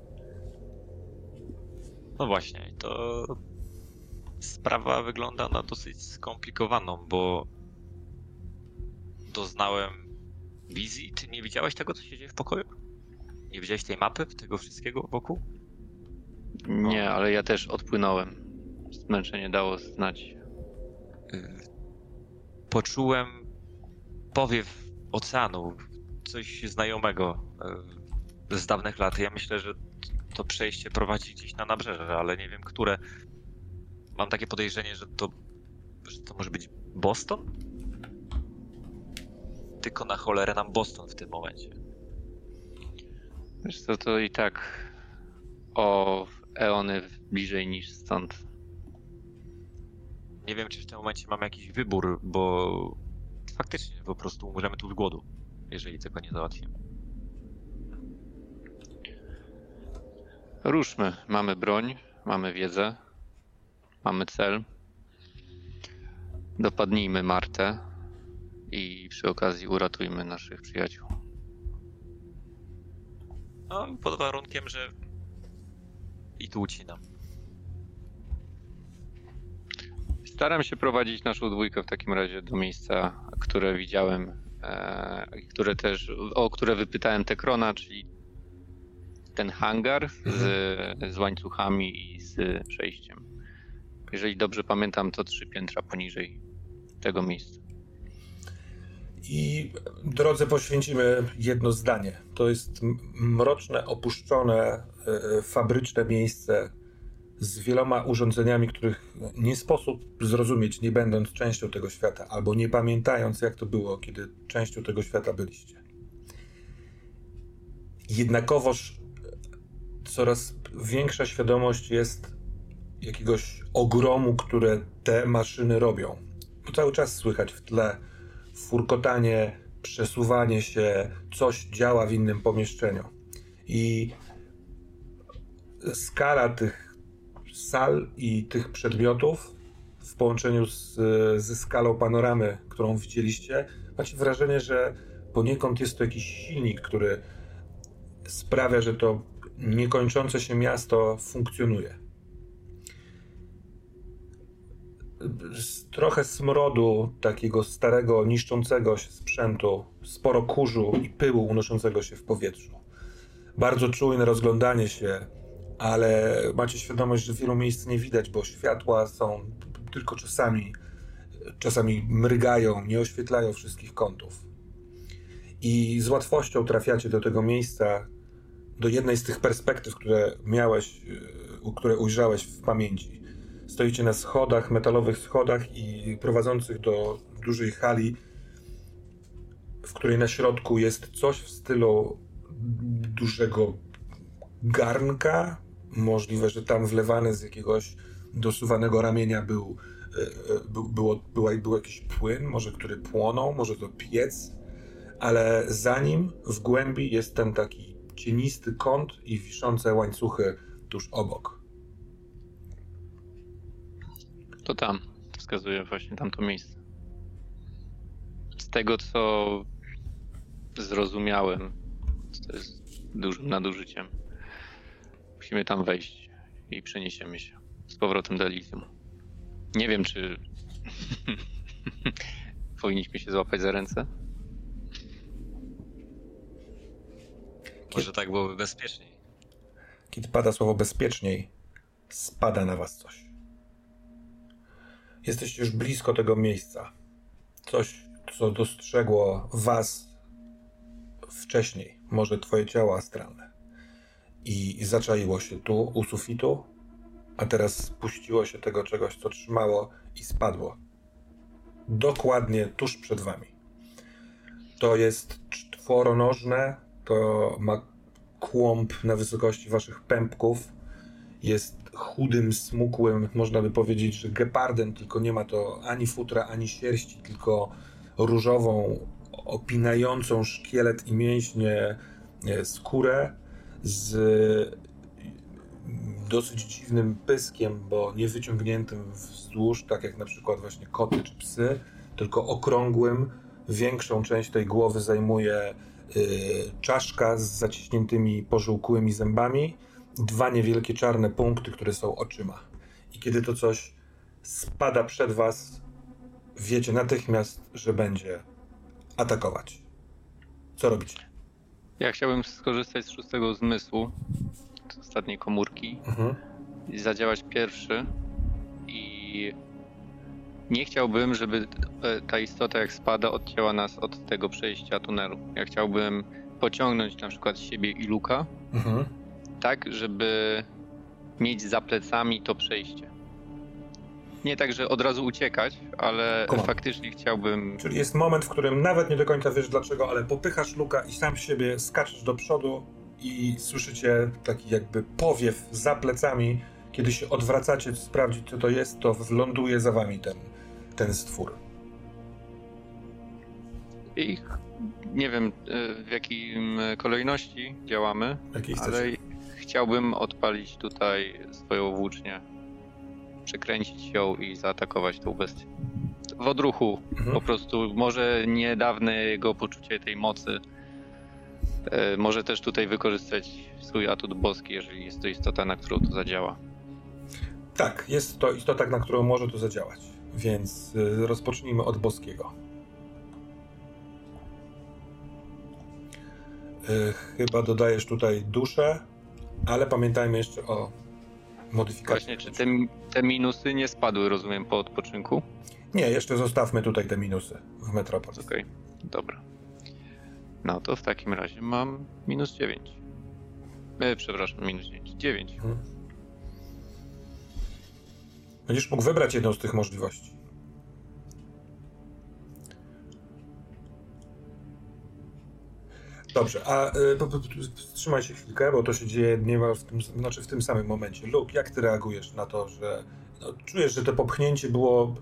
No właśnie, to sprawa wygląda na dosyć skomplikowaną, bo doznałem wizji. Ty nie widziałeś tego, co się dzieje w pokoju? Nie widziałeś tej mapy, tego wszystkiego wokół? Nie, ale ja też odpłynąłem. Zmęczenie dało znać. Y, poczułem powiew oceanu, coś znajomego y, z dawnych lat. Ja myślę, że to przejście prowadzi gdzieś na nabrzeże, ale nie wiem, które. Mam takie podejrzenie, że to, że to może być Boston? Tylko na cholerę nam Boston w tym momencie. Wiesz co, to i tak o eony bliżej niż stąd. Nie wiem, czy w tym momencie mamy jakiś wybór, bo faktycznie po prostu umrzemy tu z głodu, jeżeli tego nie załatwimy. Ruszmy. Mamy broń, mamy wiedzę, mamy cel. Dopadnijmy Martę i przy okazji uratujmy naszych przyjaciół. No, pod warunkiem, że i tu ucinam. Staram się prowadzić naszą dwójkę w takim razie do miejsca, które widziałem, e, które też, o które wypytałem Tekrona, czyli ten hangar z, mhm. z łańcuchami i z przejściem. Jeżeli dobrze pamiętam, to trzy piętra poniżej tego miejsca. I drodze poświęcimy jedno zdanie. To jest mroczne, opuszczone, e, fabryczne miejsce z wieloma urządzeniami, których nie sposób zrozumieć, nie będąc częścią tego świata, albo nie pamiętając, jak to było, kiedy częścią tego świata byliście. Jednakowoż coraz większa świadomość jest jakiegoś ogromu, które te maszyny robią. Bo cały czas słychać w tle furkotanie, przesuwanie się, coś działa w innym pomieszczeniu. I skala tych sal i tych przedmiotów w połączeniu z, ze skalą panoramy, którą widzieliście, macie wrażenie, że poniekąd jest to jakiś silnik, który sprawia, że to niekończące się miasto funkcjonuje. trochę smrodu takiego starego, niszczącego się sprzętu, sporo kurzu i pyłu unoszącego się w powietrzu. Bardzo czujne rozglądanie się, ale macie świadomość, że wielu miejsc nie widać, bo światła są tylko czasami, czasami mrygają, nie oświetlają wszystkich kątów. I z łatwością trafiacie do tego miejsca, do jednej z tych perspektyw, które miałeś, e, które ujrzałeś w pamięci. Stoicie na schodach, metalowych schodach i prowadzących do dużej hali, w której na środku jest coś w stylu dużego garnka. Możliwe, że tam wlewany z jakiegoś dosuwanego ramienia był, e, e, był, było, był, był jakiś płyn, może który płonął, może to piec, ale za nim w głębi jest ten taki cienisty kąt i wiszące łańcuchy tuż obok. To tam, wskazuje właśnie tamto miejsce. Z tego co zrozumiałem, to jest dużym nadużyciem. Musimy tam wejść i przeniesiemy się z powrotem do Elysium. Nie wiem, czy powinniśmy się złapać za ręce. Może tak byłoby bezpieczniej. Kiedy pada słowo bezpieczniej, spada na was coś. Jesteście już blisko tego miejsca. Coś, co dostrzegło was wcześniej, może twoje ciało astralne. I zaczaiło się tu, u sufitu, a teraz spuściło się tego czegoś, co trzymało i spadło. Dokładnie tuż przed wami. To jest czworonożne, to ma kłąb na wysokości waszych pępków. Jest chudym, smukłym, można by powiedzieć, że gepardem, tylko nie ma to ani futra, ani sierści, tylko różową, opinającą szkielet i mięśnie e, skórę z dosyć dziwnym pyskiem, bo nie wyciągniętym wzdłuż, tak jak na przykład właśnie koty czy psy, tylko okrągłym. Większą część tej głowy zajmuje Y, czaszka z zaciśniętymi pożółkłymi zębami, dwa niewielkie czarne punkty, które są oczyma. I kiedy to coś spada przed was, wiecie natychmiast, że będzie atakować. Co robicie? Ja chciałbym skorzystać z szóstego zmysłu, z ostatniej komórki, mhm. i zadziałać pierwszy i nie chciałbym, żeby e, ta istota jak spada odcięła nas od tego przejścia tunelu. Ja chciałbym pociągnąć na przykład siebie i Luka, mhm. tak, żeby mieć za plecami to przejście. Nie tak, że od razu uciekać, ale faktycznie chciałbym. Czyli jest moment, w którym nawet nie do końca wiesz dlaczego, ale popychasz Luka i sam siebie skaczesz do przodu i słyszycie taki jakby powiew za plecami. Kiedy się odwracacie, sprawdzić co to jest, to ląduje za wami ten, ten stwór. I nie wiem e, w jakim kolejności działamy, ale chciałbym odpalić tutaj swoją włócznię, przekręcić ją i zaatakować tą bestię. W odruchu, mhm. po prostu może niedawne jego poczucie tej mocy e, może też tutaj wykorzystać swój atut boski, jeżeli jest to istota, na którą to zadziała. Tak, jest to istota, na którą może to zadziałać. Więc y, rozpocznijmy od boskiego. Y, chyba dodajesz tutaj duszę, ale pamiętajmy jeszcze o modyfikacji. Właśnie, czy te, te minusy nie spadły, rozumiem, po odpoczynku? Nie, jeszcze zostawmy tutaj te minusy w Metropolis. Okej, okay, dobra. No to w takim razie mam minus 9. E, przepraszam, minus 9. 9. Hmm. Będziesz mógł wybrać jedną z tych możliwości. Dobrze, a y, wstrzymaj się chwilkę, bo to się dzieje niemal w tym, znaczy w tym samym momencie. Luke, jak ty reagujesz na to, że no, czujesz, że to popchnięcie było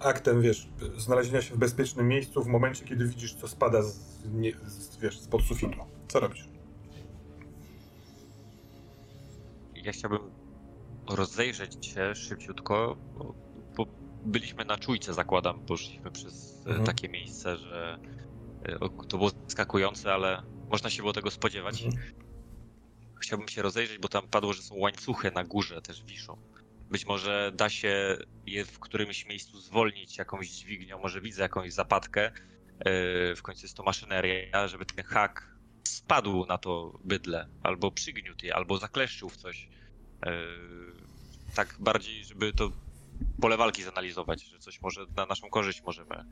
aktem, wiesz, znalezienia się w bezpiecznym miejscu w momencie, kiedy widzisz, co spada z, nie, z, wiesz, spod sufitu. Co robisz? Ja chciałbym rozejrzeć się szybciutko, bo, bo byliśmy na czujce, zakładam, poszliśmy przez e, mhm. takie miejsce, że e, to było skakujące, ale można się było tego spodziewać. Mhm. Chciałbym się rozejrzeć, bo tam padło, że są łańcuchy na górze, też wiszą. Być może da się je w którymś miejscu zwolnić jakąś dźwignią, może widzę jakąś zapadkę. E, w końcu jest to maszyneria, żeby ten hak spadł na to bydle, albo przygniótł je, albo zakleszczył w coś. E, tak bardziej, żeby to pole walki zanalizować, że coś może na naszą korzyść możemy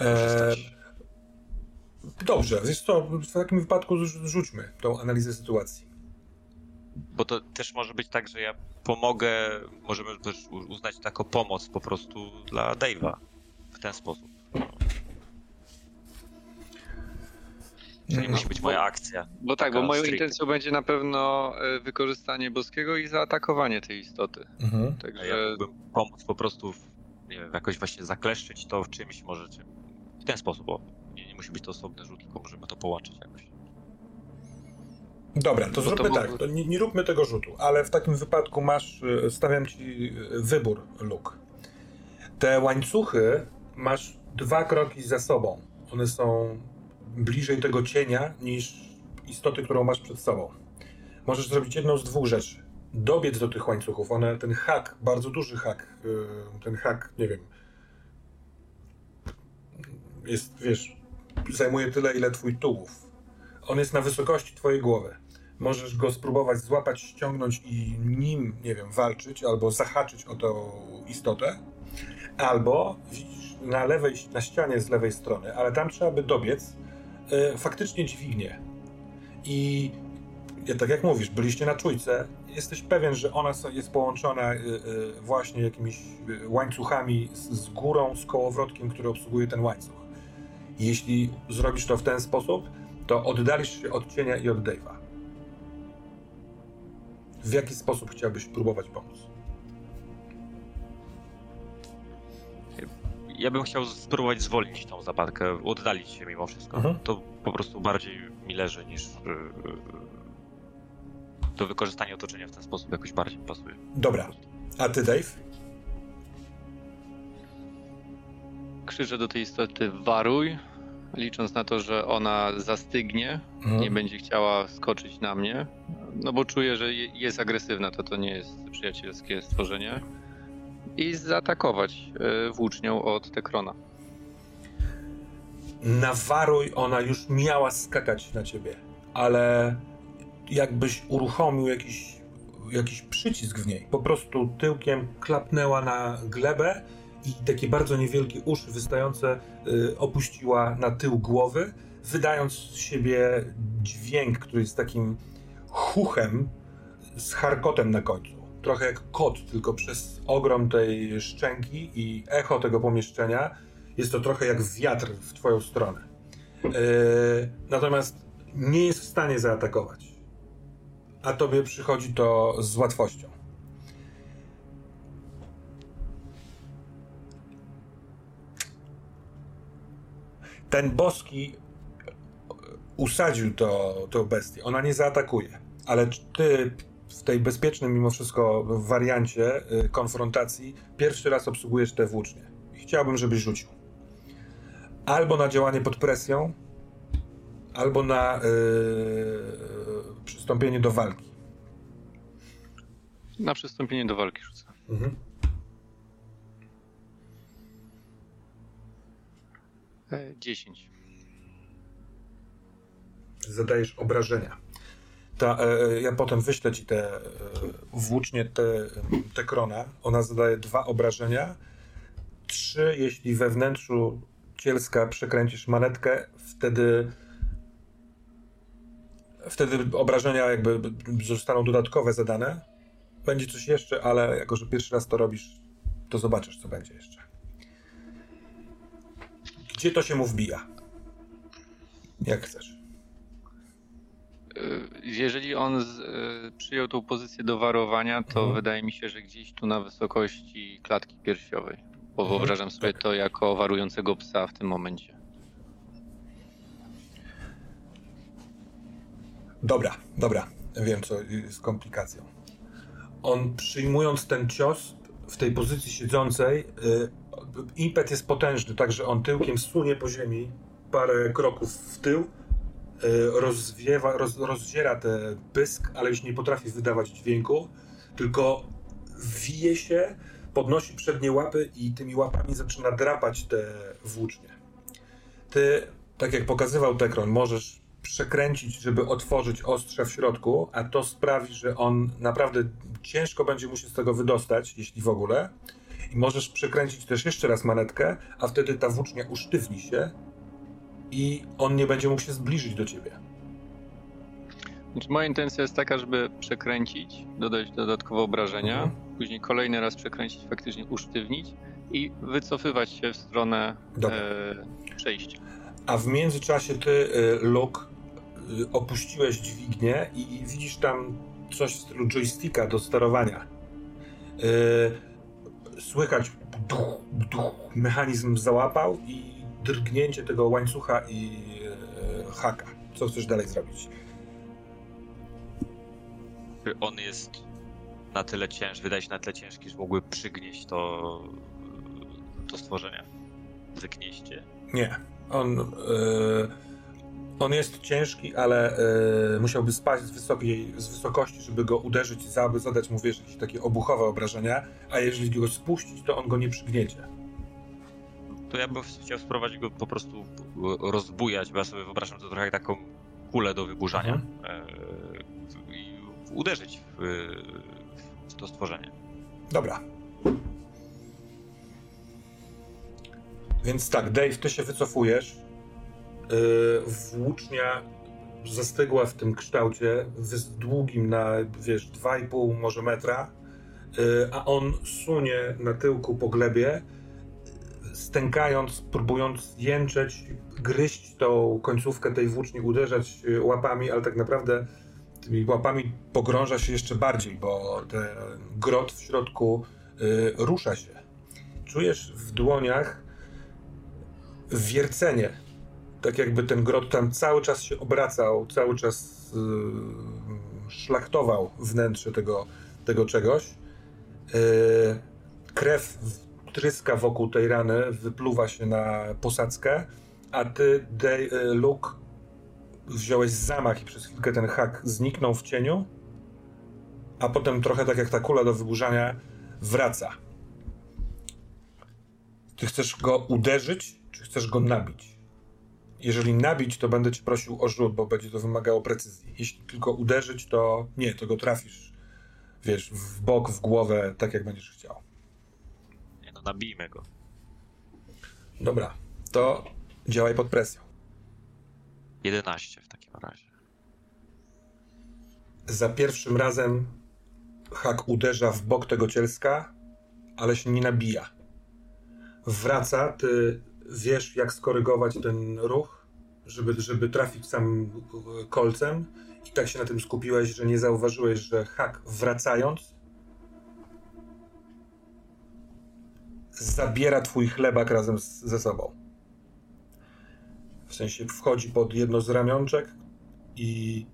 e, Dobrze, wiesz co, w takim wypadku rzućmy tą analizę sytuacji. Bo to też może być tak, że ja pomogę, możemy też uznać to jako pomoc po prostu dla Dave'a w ten sposób. To nie no, musi być moja akcja. Bo tak, bo moją stricte. intencją będzie na pewno e, wykorzystanie boskiego i zaatakowanie tej istoty. Mhm. Także... Ja mógłbym pomóc po prostu, w, nie wiem, jakoś właśnie zakleszczyć to w czymś może czym. W ten sposób, bo nie, nie musi być to osobny rzut, tylko możemy to połączyć jakoś. Dobra, to zróbmy to tak, to nie, nie, róbmy tego rzutu, ale w takim wypadku masz, e, stawiam ci e, wybór, Luke. Te łańcuchy masz dwa kroki za sobą. One są bliżej tego cienia niż istoty, którą masz przed sobą. Możesz zrobić jedną z dwóch rzeczy. Dobiec do tych łańcuchów. One, ten hak, bardzo duży hak, e, ten hak, nie wiem, jest, wiesz, zajmuje tyle, ile twój tułów. On jest na wysokości twojej głowy. Możesz go spróbować złapać, ściągnąć i nim, nie wiem, walczyć, albo zahaczyć o tą istotę, albo widzisz na lewej, na ścianie z lewej strony, ale tam trzeba by dobiec, e, faktycznie dźwignię. I tak jak mówisz, byliście na czujce, jesteś pewien, że ona jest połączona e, e, właśnie jakimiś łańcuchami z, górą, z kołowrotkiem, który obsługuje ten łańcuch. Jeśli zrobisz to w ten sposób, to oddalisz się od cienia i od Dave'a. W jaki sposób chciałbyś próbować pomóc? Ja bym chciał spróbować zwolnić tą zapadkę, oddalić się mimo wszystko. Mhm. To po prostu bardziej mi leży niż to wykorzystanie otoczenia w ten sposób jakoś bardziej pasuje. Dobra. A ty, Dave? Krzyczę do tej istoty waruj, licząc na to, że ona zastygnie, mhm. nie będzie chciała skoczyć na mnie, no bo czuję, że jest agresywna, to to nie jest przyjacielskie stworzenie. I zaatakować e, włócznią od Tekrona. Nawaruj, ona już miała skakać na ciebie, ale jakbyś uruchomił jakiś, jakiś przycisk w niej. Po prostu tyłkiem klapnęła na glebę i takie bardzo niewielkie uszy wystające y, opuściła na tył głowy, wydając z siebie dźwięk, który jest takim chuchem z charkotem na końcu. Trochę jak kot, tylko przez ogrom tej szczęki i echo tego pomieszczenia jest to trochę jak wiatr w twoją stronę. Yy, natomiast nie jest w stanie zaatakować. A tobie przychodzi to z łatwością. Ten boski usadził to, to bestię. Ona nie zaatakuje ale ty w tej bezpiecznej mimo wszystko wariancie y, konfrontacji pierwszy raz obsługujesz te włócznie. Chciałbym, żebyś rzucił. Albo na działanie pod presją, albo na yy, przystąpienie do walki. Na przystąpienie do walki rzucę. Mhm. 10. Zadajesz obrażenia. Ta, e, e, ja potem wyślę ci te e, włócznie, te, te krona. Ona zadaje dwa obrażenia. Trzy, jeśli we wnętrzu cielska przekręcisz manetkę, wtedy wtedy obrażenia jakby zostaną dodatkowe zadane. Będzie coś jeszcze, ale jako, że pierwszy raz to robisz, to zobaczysz, co będzie jeszcze. Gdzie to się mu wbija? Jak chcesz. Y, jeżeli on z, y, przyjął tą pozycję do warowania, to mhm. wydaje mi się, że gdzieś tu na wysokości klatki piersiowej. Bo mhm. wyobrażam sobie tak. to jako warującego psa w tym momencie. Dobra, dobra. Wiem, co jest komplikacją. On przyjmując ten cios w tej pozycji siedzącej, y, impet jest potężny, także on tyłkiem sunie po ziemi parę kroków w tył, E, rozwiewa, roz, rozdziera ten pysk, ale już nie potrafi wydawać dźwięku. tylko wije się, podnosi przednie łapy i tymi łapami zaczyna drapać te włócznie. Ty, tak jak pokazywał Tekron, możesz przekręcić, żeby otworzyć ostrze w środku, a to sprawi, że on naprawdę ciężko będzie mu się z tego wydostać, jeśli w ogóle. I możesz przekręcić też jeszcze raz manetkę, a wtedy ta włócznia usztywni się i on nie będzie mógł się zbliżyć do ciebie. Znaczy, moja intencja jest taka, żeby przekręcić, dodać dodatkowe obrażenia, mhm. później kolejny raz przekręcić, faktycznie usztywnić i wycofywać się w stronę e, przejścia. A w międzyczasie ty, e, Luke, e, opuściłeś dźwignię i widzisz tam coś w stylu joysticka do sterowania. E, słychać duch, duch, mechanizm załapał i drgnięcie tego łańcucha i haka. Co chcesz dalej zrobić? Czy on jest na tyle ciężki, wydaje się na tyle ciężki, że mógłby przygnieść to, to stworzenie? Zgnieście? Nie. On, yy, on jest ciężki, ale yy, musiałby spaść z, wysokiej, z wysokości, żeby go uderzyć i aby zadać mu wiesz, jakieś takie obuchowe obrażenia, a jeżeli go spuścić, to on go nie przygniecie. To ja bym chciał spróbować go po prostu rozbujać, bo ja sobie wyobrażam to trochę jak taką kulę do wyburzania. Mhm. Yy, uderzyć w, w to stworzenie. Dobra. Więc tak, Dave, ty się wycofujesz. Yy, włócznia zastygła w tym kształcie, długim na, wiesz, 2,5 może metra, yy, a on sunie na tyłku po glebie, stękając, próbując jęczeć, gryźć tą końcówkę tej włóczni, uderzać y, łapami, ale tak naprawdę tymi łapami pogrąża się jeszcze bardziej, bo ten grot w środku rusza się. Czujesz w dłoniach wiercenie. Tak jakby ten grot tam cały czas się obracał, cały czas y, szlachtował wnętrze tego, tego czegoś. Y, krew tryska wokół tej rany, wypluwa się na posadzkę, a ty, Day, y, Luke, wziąłeś zamach i przez chwilkę ten hak zniknął w cieniu, a potem trochę tak jak ta kula do wyburzania wraca. Ty chcesz go uderzyć, czy chcesz go nabić? Jeżeli nabić, to będę cię prosił o rzut, bo będzie to wymagało precyzji. Jeśli tylko uderzyć, to nie, to go trafisz, wiesz, w bok, w głowę, tak jak będziesz chciał. Nie no, nabijmy go. Dobra, to działaj pod presją. 11 w takim razie. Za pierwszym razem hak uderza w bok tego cielska, ale się nie nabija. Wraca, ty wiesz, jak skorygować ten ruch, żeby, żeby trafić sam kolcem, i tak się na tym skupiłeś, że nie zauważyłeś, że hak wracając zabiera twój chlebak razem z, ze sobą. W sensie wchodzi pod jedno z ramionczek i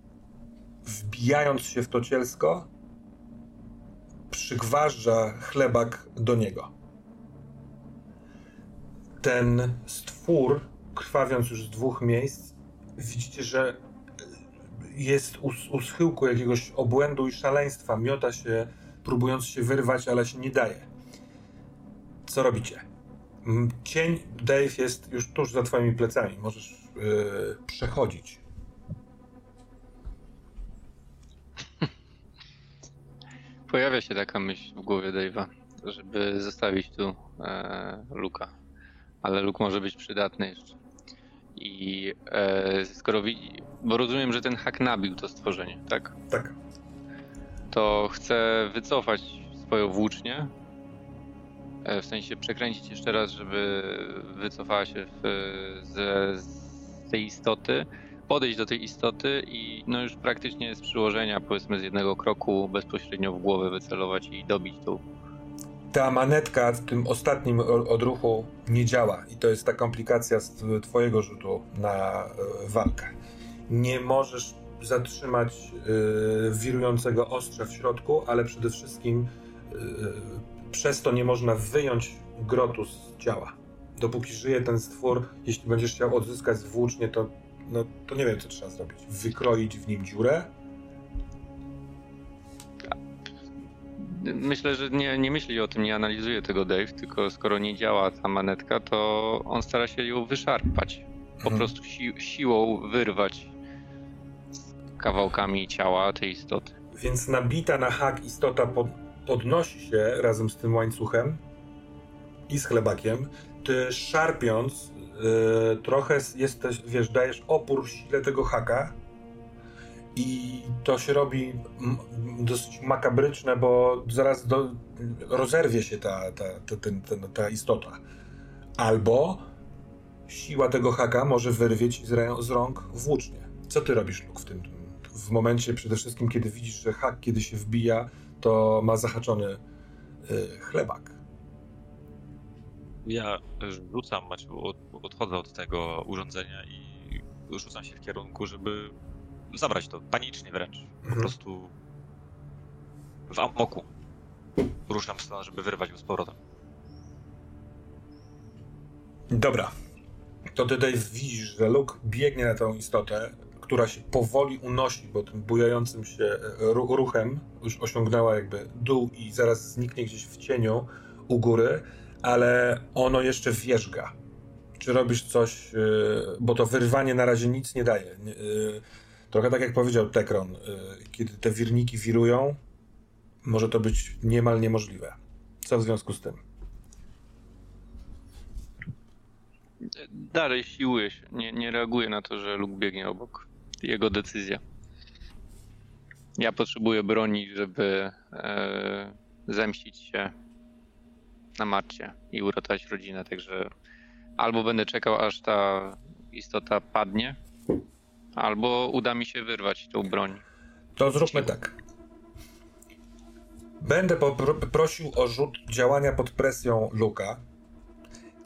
wbijając się w to cielsko, przygważdża chlebak do niego. Ten stwór, krwawiąc już z dwóch miejsc, widzicie, że jest u, u schyłku jakiegoś obłędu i szaleństwa. Miota się, próbując się wyrwać, ale się nie daje. Co robicie? Cień Dave jest już tuż za twoimi plecami. Możesz yy, przechodzić. Pojawia się taka myśl w głowie Dave'a, żeby zostawić tu e, Luka. Ale Luke może być przydatny jeszcze. I e, skoro widzi, bo rozumiem, że ten hak nabił to stworzenie, tak? Tak. To chcę wycofać swoją włócznię E, w sensie przekręcić jeszcze raz, żeby wycofała się w, z, z tej istoty, podejść do tej istoty i no już praktycznie z przyłożenia, powiedzmy z jednego kroku, bezpośrednio w głowę wycelować i dobić tą. Ta manetka w tym ostatnim odruchu nie działa i to jest ta komplikacja z twojego rzutu na e, walkę. Nie możesz zatrzymać y, wirującego ostrza w środku, ale przede wszystkim y, przez to nie można wyjąć grotu z ciała. Dopóki żyje ten stwór, jeśli będziesz chciał odzyskać włócznie, to, no, to nie wiem, co trzeba zrobić. Wykroić w nim dziurę? Myślę, że nie, nie myśli o tym, nie analizuje tego Dave, tylko skoro nie działa ta manetka, to on stara się ją wyszarpać. Po Mhm. prostu si siłą wyrwać kawałkami ciała tej istoty. Więc nabita na hak istota pod, podnosi się razem z tym łańcuchem i z chlebakiem. Ty szarpiąc, yy, trochę jesteś, wiesz, dajesz opór sile tego haka. I to się robi dosyć makabryczne, bo zaraz do, rozerwie się ta, ta, ta, ten, ten, ta istota. Albo siła tego haka może wyrwie ci z, z rąk włócznie. Co ty robisz, Luke, w tym, w momencie przede wszystkim, kiedy widzisz, że hak, kiedy się wbija, to ma zahaczony y, chlebak. Ja rzucam, znaczy od, odchodzę od tego urządzenia i rzucam się w kierunku, żeby zabrać to panicznie wręcz. Po Mhm. prostu w amoku. Ruszam w stronę, żeby wyrwać go z powrotem. Dobra. To ty tutaj widzisz, że Luke biegnie na tą istotę, która się powoli unosi, bo tym bujającym się e, ru- ruchem już osiągnęła jakby dół i zaraz zniknie gdzieś w cieniu u góry, ale ono jeszcze wierzga. Czy robisz coś, e, bo to wyrwanie na razie nic nie daje. Trochę tak jak powiedział Tekron, e, kiedy te wirniki wirują, może to być niemal niemożliwe. Co w związku z tym? Dalej siłuje się, nie, nie reaguje na to, że Luke biegnie obok. Jego decyzja. Ja potrzebuję broni, żeby e, zemścić się na Marcie i uratować rodzinę, także albo będę czekał, aż ta istota padnie, albo uda mi się wyrwać tą broń. To zróbmy tak. Będę prosił o rzut działania pod presją Luka.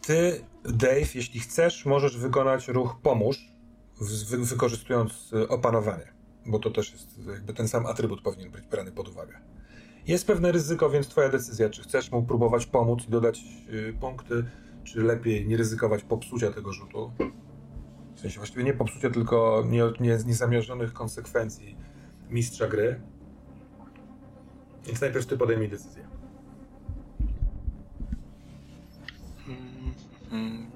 Ty, Dave, jeśli chcesz, możesz wykonać ruch pomóż, wy- wykorzystując y, opanowanie, bo to też jest jakby ten sam atrybut powinien być brany pod uwagę. Jest pewne ryzyko, więc twoja decyzja, czy chcesz mu próbować pomóc i dodać y, punkty, czy lepiej nie ryzykować popsucia tego rzutu. W sensie właściwie nie popsucia, tylko nie, nie, niezamierzonych konsekwencji mistrza gry. Więc najpierw ty podejmij decyzję. Mm,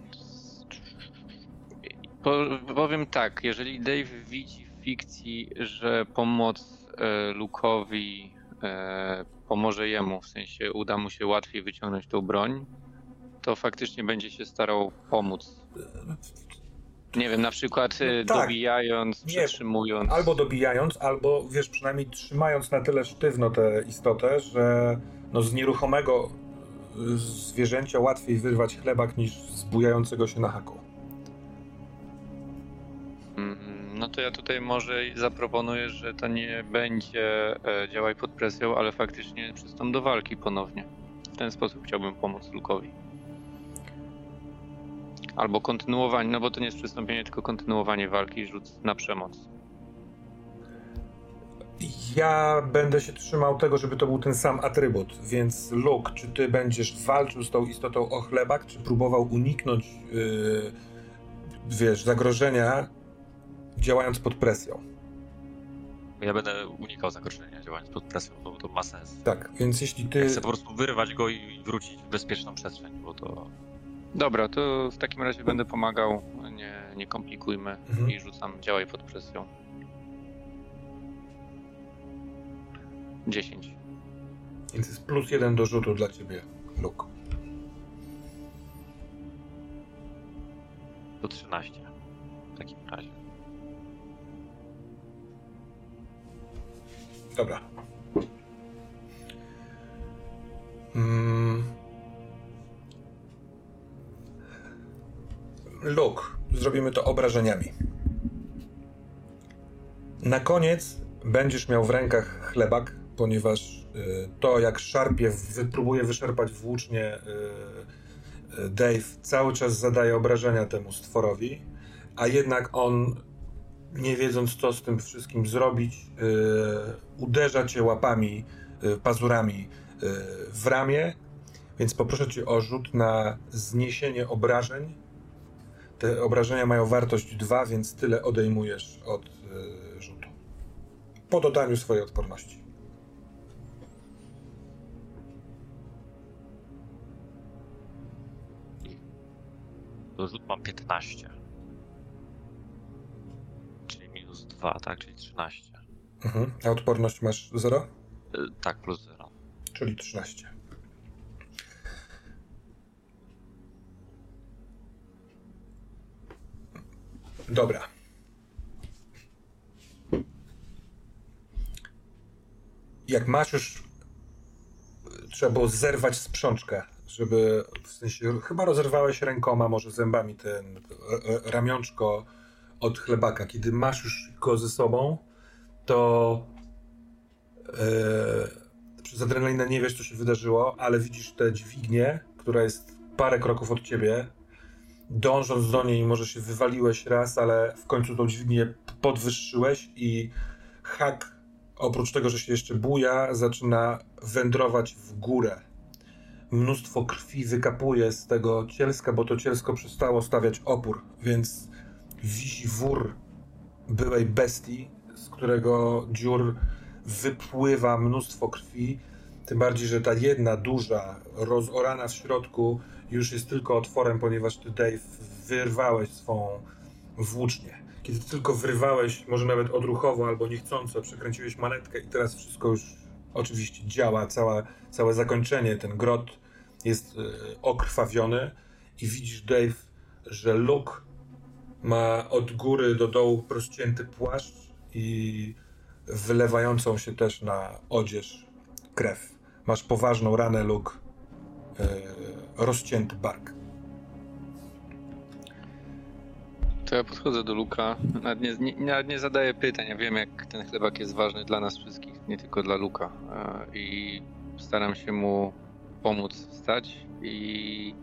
Po, powiem tak, jeżeli Dave widzi w fikcji, że pomoc e, Luke'owi e, pomoże jemu, w sensie uda mu się łatwiej wyciągnąć tą broń, to faktycznie będzie się starał pomóc. Nie wiem, na przykład No tak. dobijając, Nie. przytrzymując. Albo dobijając, albo wiesz, przynajmniej trzymając na tyle sztywno tę istotę, że no, z nieruchomego y, zwierzęcia łatwiej wyrwać chlebak niż z bujającego się na haku. Mm, No to ja tutaj może zaproponuję, że to nie będzie e, działaj pod presją, ale faktycznie przystąp do walki ponownie. W ten sposób chciałbym pomóc Lukowi. Albo kontynuowanie, no bo to nie jest przystąpienie, tylko kontynuowanie walki, rzut na przemoc. Ja będę się trzymał tego, żeby to był ten sam atrybut, więc Luke, czy ty będziesz walczył z tą istotą o chlebak, czy próbował uniknąć, yy, wiesz, zagrożenia działając pod presją? Ja będę unikał zagrożenia działając pod presją, bo to ma sens. Tak, więc jeśli Ja ty... chcę po prostu wyrwać go i wrócić w bezpieczną przestrzeń, bo to Dobra, to w takim razie będę pomagał, nie, nie komplikujmy Mhm. i rzucam działaj pod presją. 10. Więc jest plus jeden do rzutu dla ciebie, Luke. to 13 w takim razie. Dobra. Mm. Luke, zrobimy to obrażeniami. Na koniec będziesz miał w rękach chlebak, ponieważ y, to jak szarpie, wy, próbuje wyszarpać włócznie y, y, Dave, cały czas zadaje obrażenia temu stworowi, a jednak on nie wiedząc co z tym wszystkim zrobić, uderza cię łapami, pazurami w ramię, więc poproszę cię o rzut na zniesienie obrażeń. Te obrażenia mają wartość 2, więc tyle odejmujesz od y, rzutu. Po dodaniu swojej odporności. Rzut mam 15. Czyli minus 2, tak? Czyli 13. Mhm. A odporność masz 0? Y, e, tak, plus 0. Czyli 13. Dobra. Jak masz już. Trzeba było zerwać sprzączkę, żeby. W sensie, chyba rozerwałeś rękoma, może zębami ten e, e, ramionczko od chlebaka. Kiedy masz już go ze sobą, to. Yy, przez adrenalinę nie wiesz, co się wydarzyło, ale widzisz tę dźwignię, która jest parę kroków od ciebie. Dążąc do niej, może się wywaliłeś raz, ale w końcu tą dźwignię podwyższyłeś i hak, oprócz tego, że się jeszcze buja, zaczyna wędrować w górę. Mnóstwo krwi wykapuje z tego cielska, bo to cielsko przestało stawiać opór, więc wisi wór byłej bestii, z którego dziur wypływa mnóstwo krwi. Tym bardziej, że ta jedna duża, rozorana w środku, już jest tylko otworem, ponieważ ty, Dave, wyrwałeś swą włócznię. Kiedy tylko wyrwałeś, może nawet odruchowo albo niechcąco, przekręciłeś manetkę i teraz wszystko już oczywiście działa, cała, całe zakończenie, ten grot jest y, okrwawiony i widzisz, Dave, że Luke ma od góry do dołu rozcięty płaszcz i wylewającą się też na odzież krew. Masz poważną ranę, Luke, yy, rozcięty bark. To ja podchodzę do Luka, nawet nie, nie, nawet nie zadaję pytań, ja wiem jak ten chlebak jest ważny dla nas wszystkich, nie tylko dla Luka yy, i staram się mu pomóc wstać i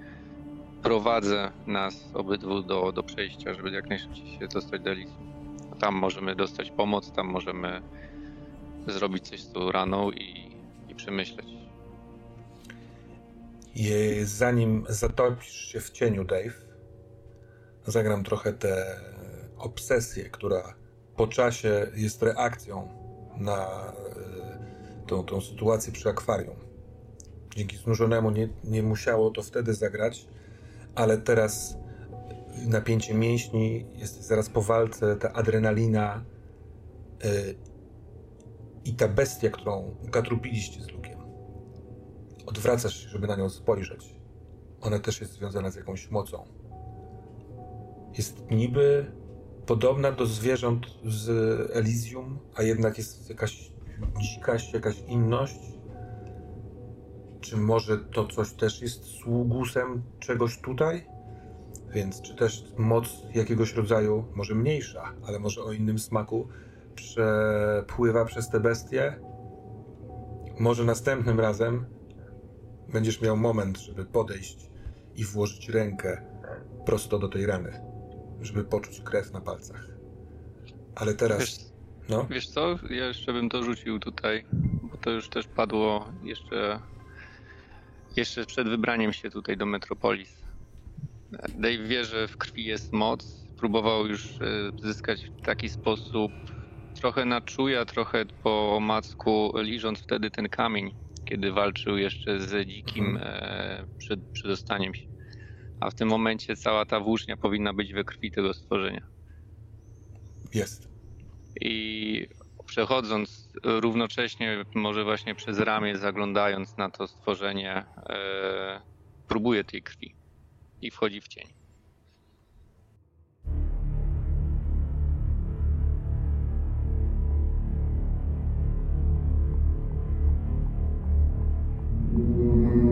prowadzę nas obydwu do, do przejścia, żeby jak najszybciej się dostać do Elysium. Tam możemy dostać pomoc, tam możemy zrobić coś z tą raną i, i przemyśleć. I zanim zatopisz się w cieniu, Dave, zagram trochę tę obsesję, która po czasie jest reakcją na y, tą, tą sytuację przy akwarium. Dzięki znużonemu nie, nie musiało to wtedy zagrać, ale teraz napięcie mięśni, jest zaraz po walce, ta adrenalina yy, i ta bestia, którą gatrupiliście z Lukiem. Odwracasz się, żeby na nią spojrzeć. Ona też jest związana z jakąś mocą. Jest niby podobna do zwierząt z Elysium, a jednak jest jakaś dzikaść, jakaś inność. Czy może to coś też jest sługusem czegoś tutaj? Więc czy też moc jakiegoś rodzaju, może mniejsza, ale może o innym smaku, przepływa przez te bestie? Może następnym razem będziesz miał moment, żeby podejść i włożyć rękę prosto do tej rany, żeby poczuć krew na palcach. Ale teraz. Wiesz, no? wiesz co, ja jeszcze bym to rzucił tutaj, bo to już też padło jeszcze, jeszcze przed wybraniem się tutaj do Metropolis. Dave wie, że w krwi jest moc. Próbował już e, zyskać w taki sposób trochę na czuja, trochę po macku, liżąc wtedy ten kamień, kiedy walczył jeszcze z dzikim e, przed przedostaniem się. A w tym momencie cała ta włócznia powinna być we krwi tego stworzenia. Jest. I przechodząc równocześnie, może właśnie przez ramię, zaglądając na to stworzenie, e, próbuje tej krwi i wchodzi w cień. Mm-hmm.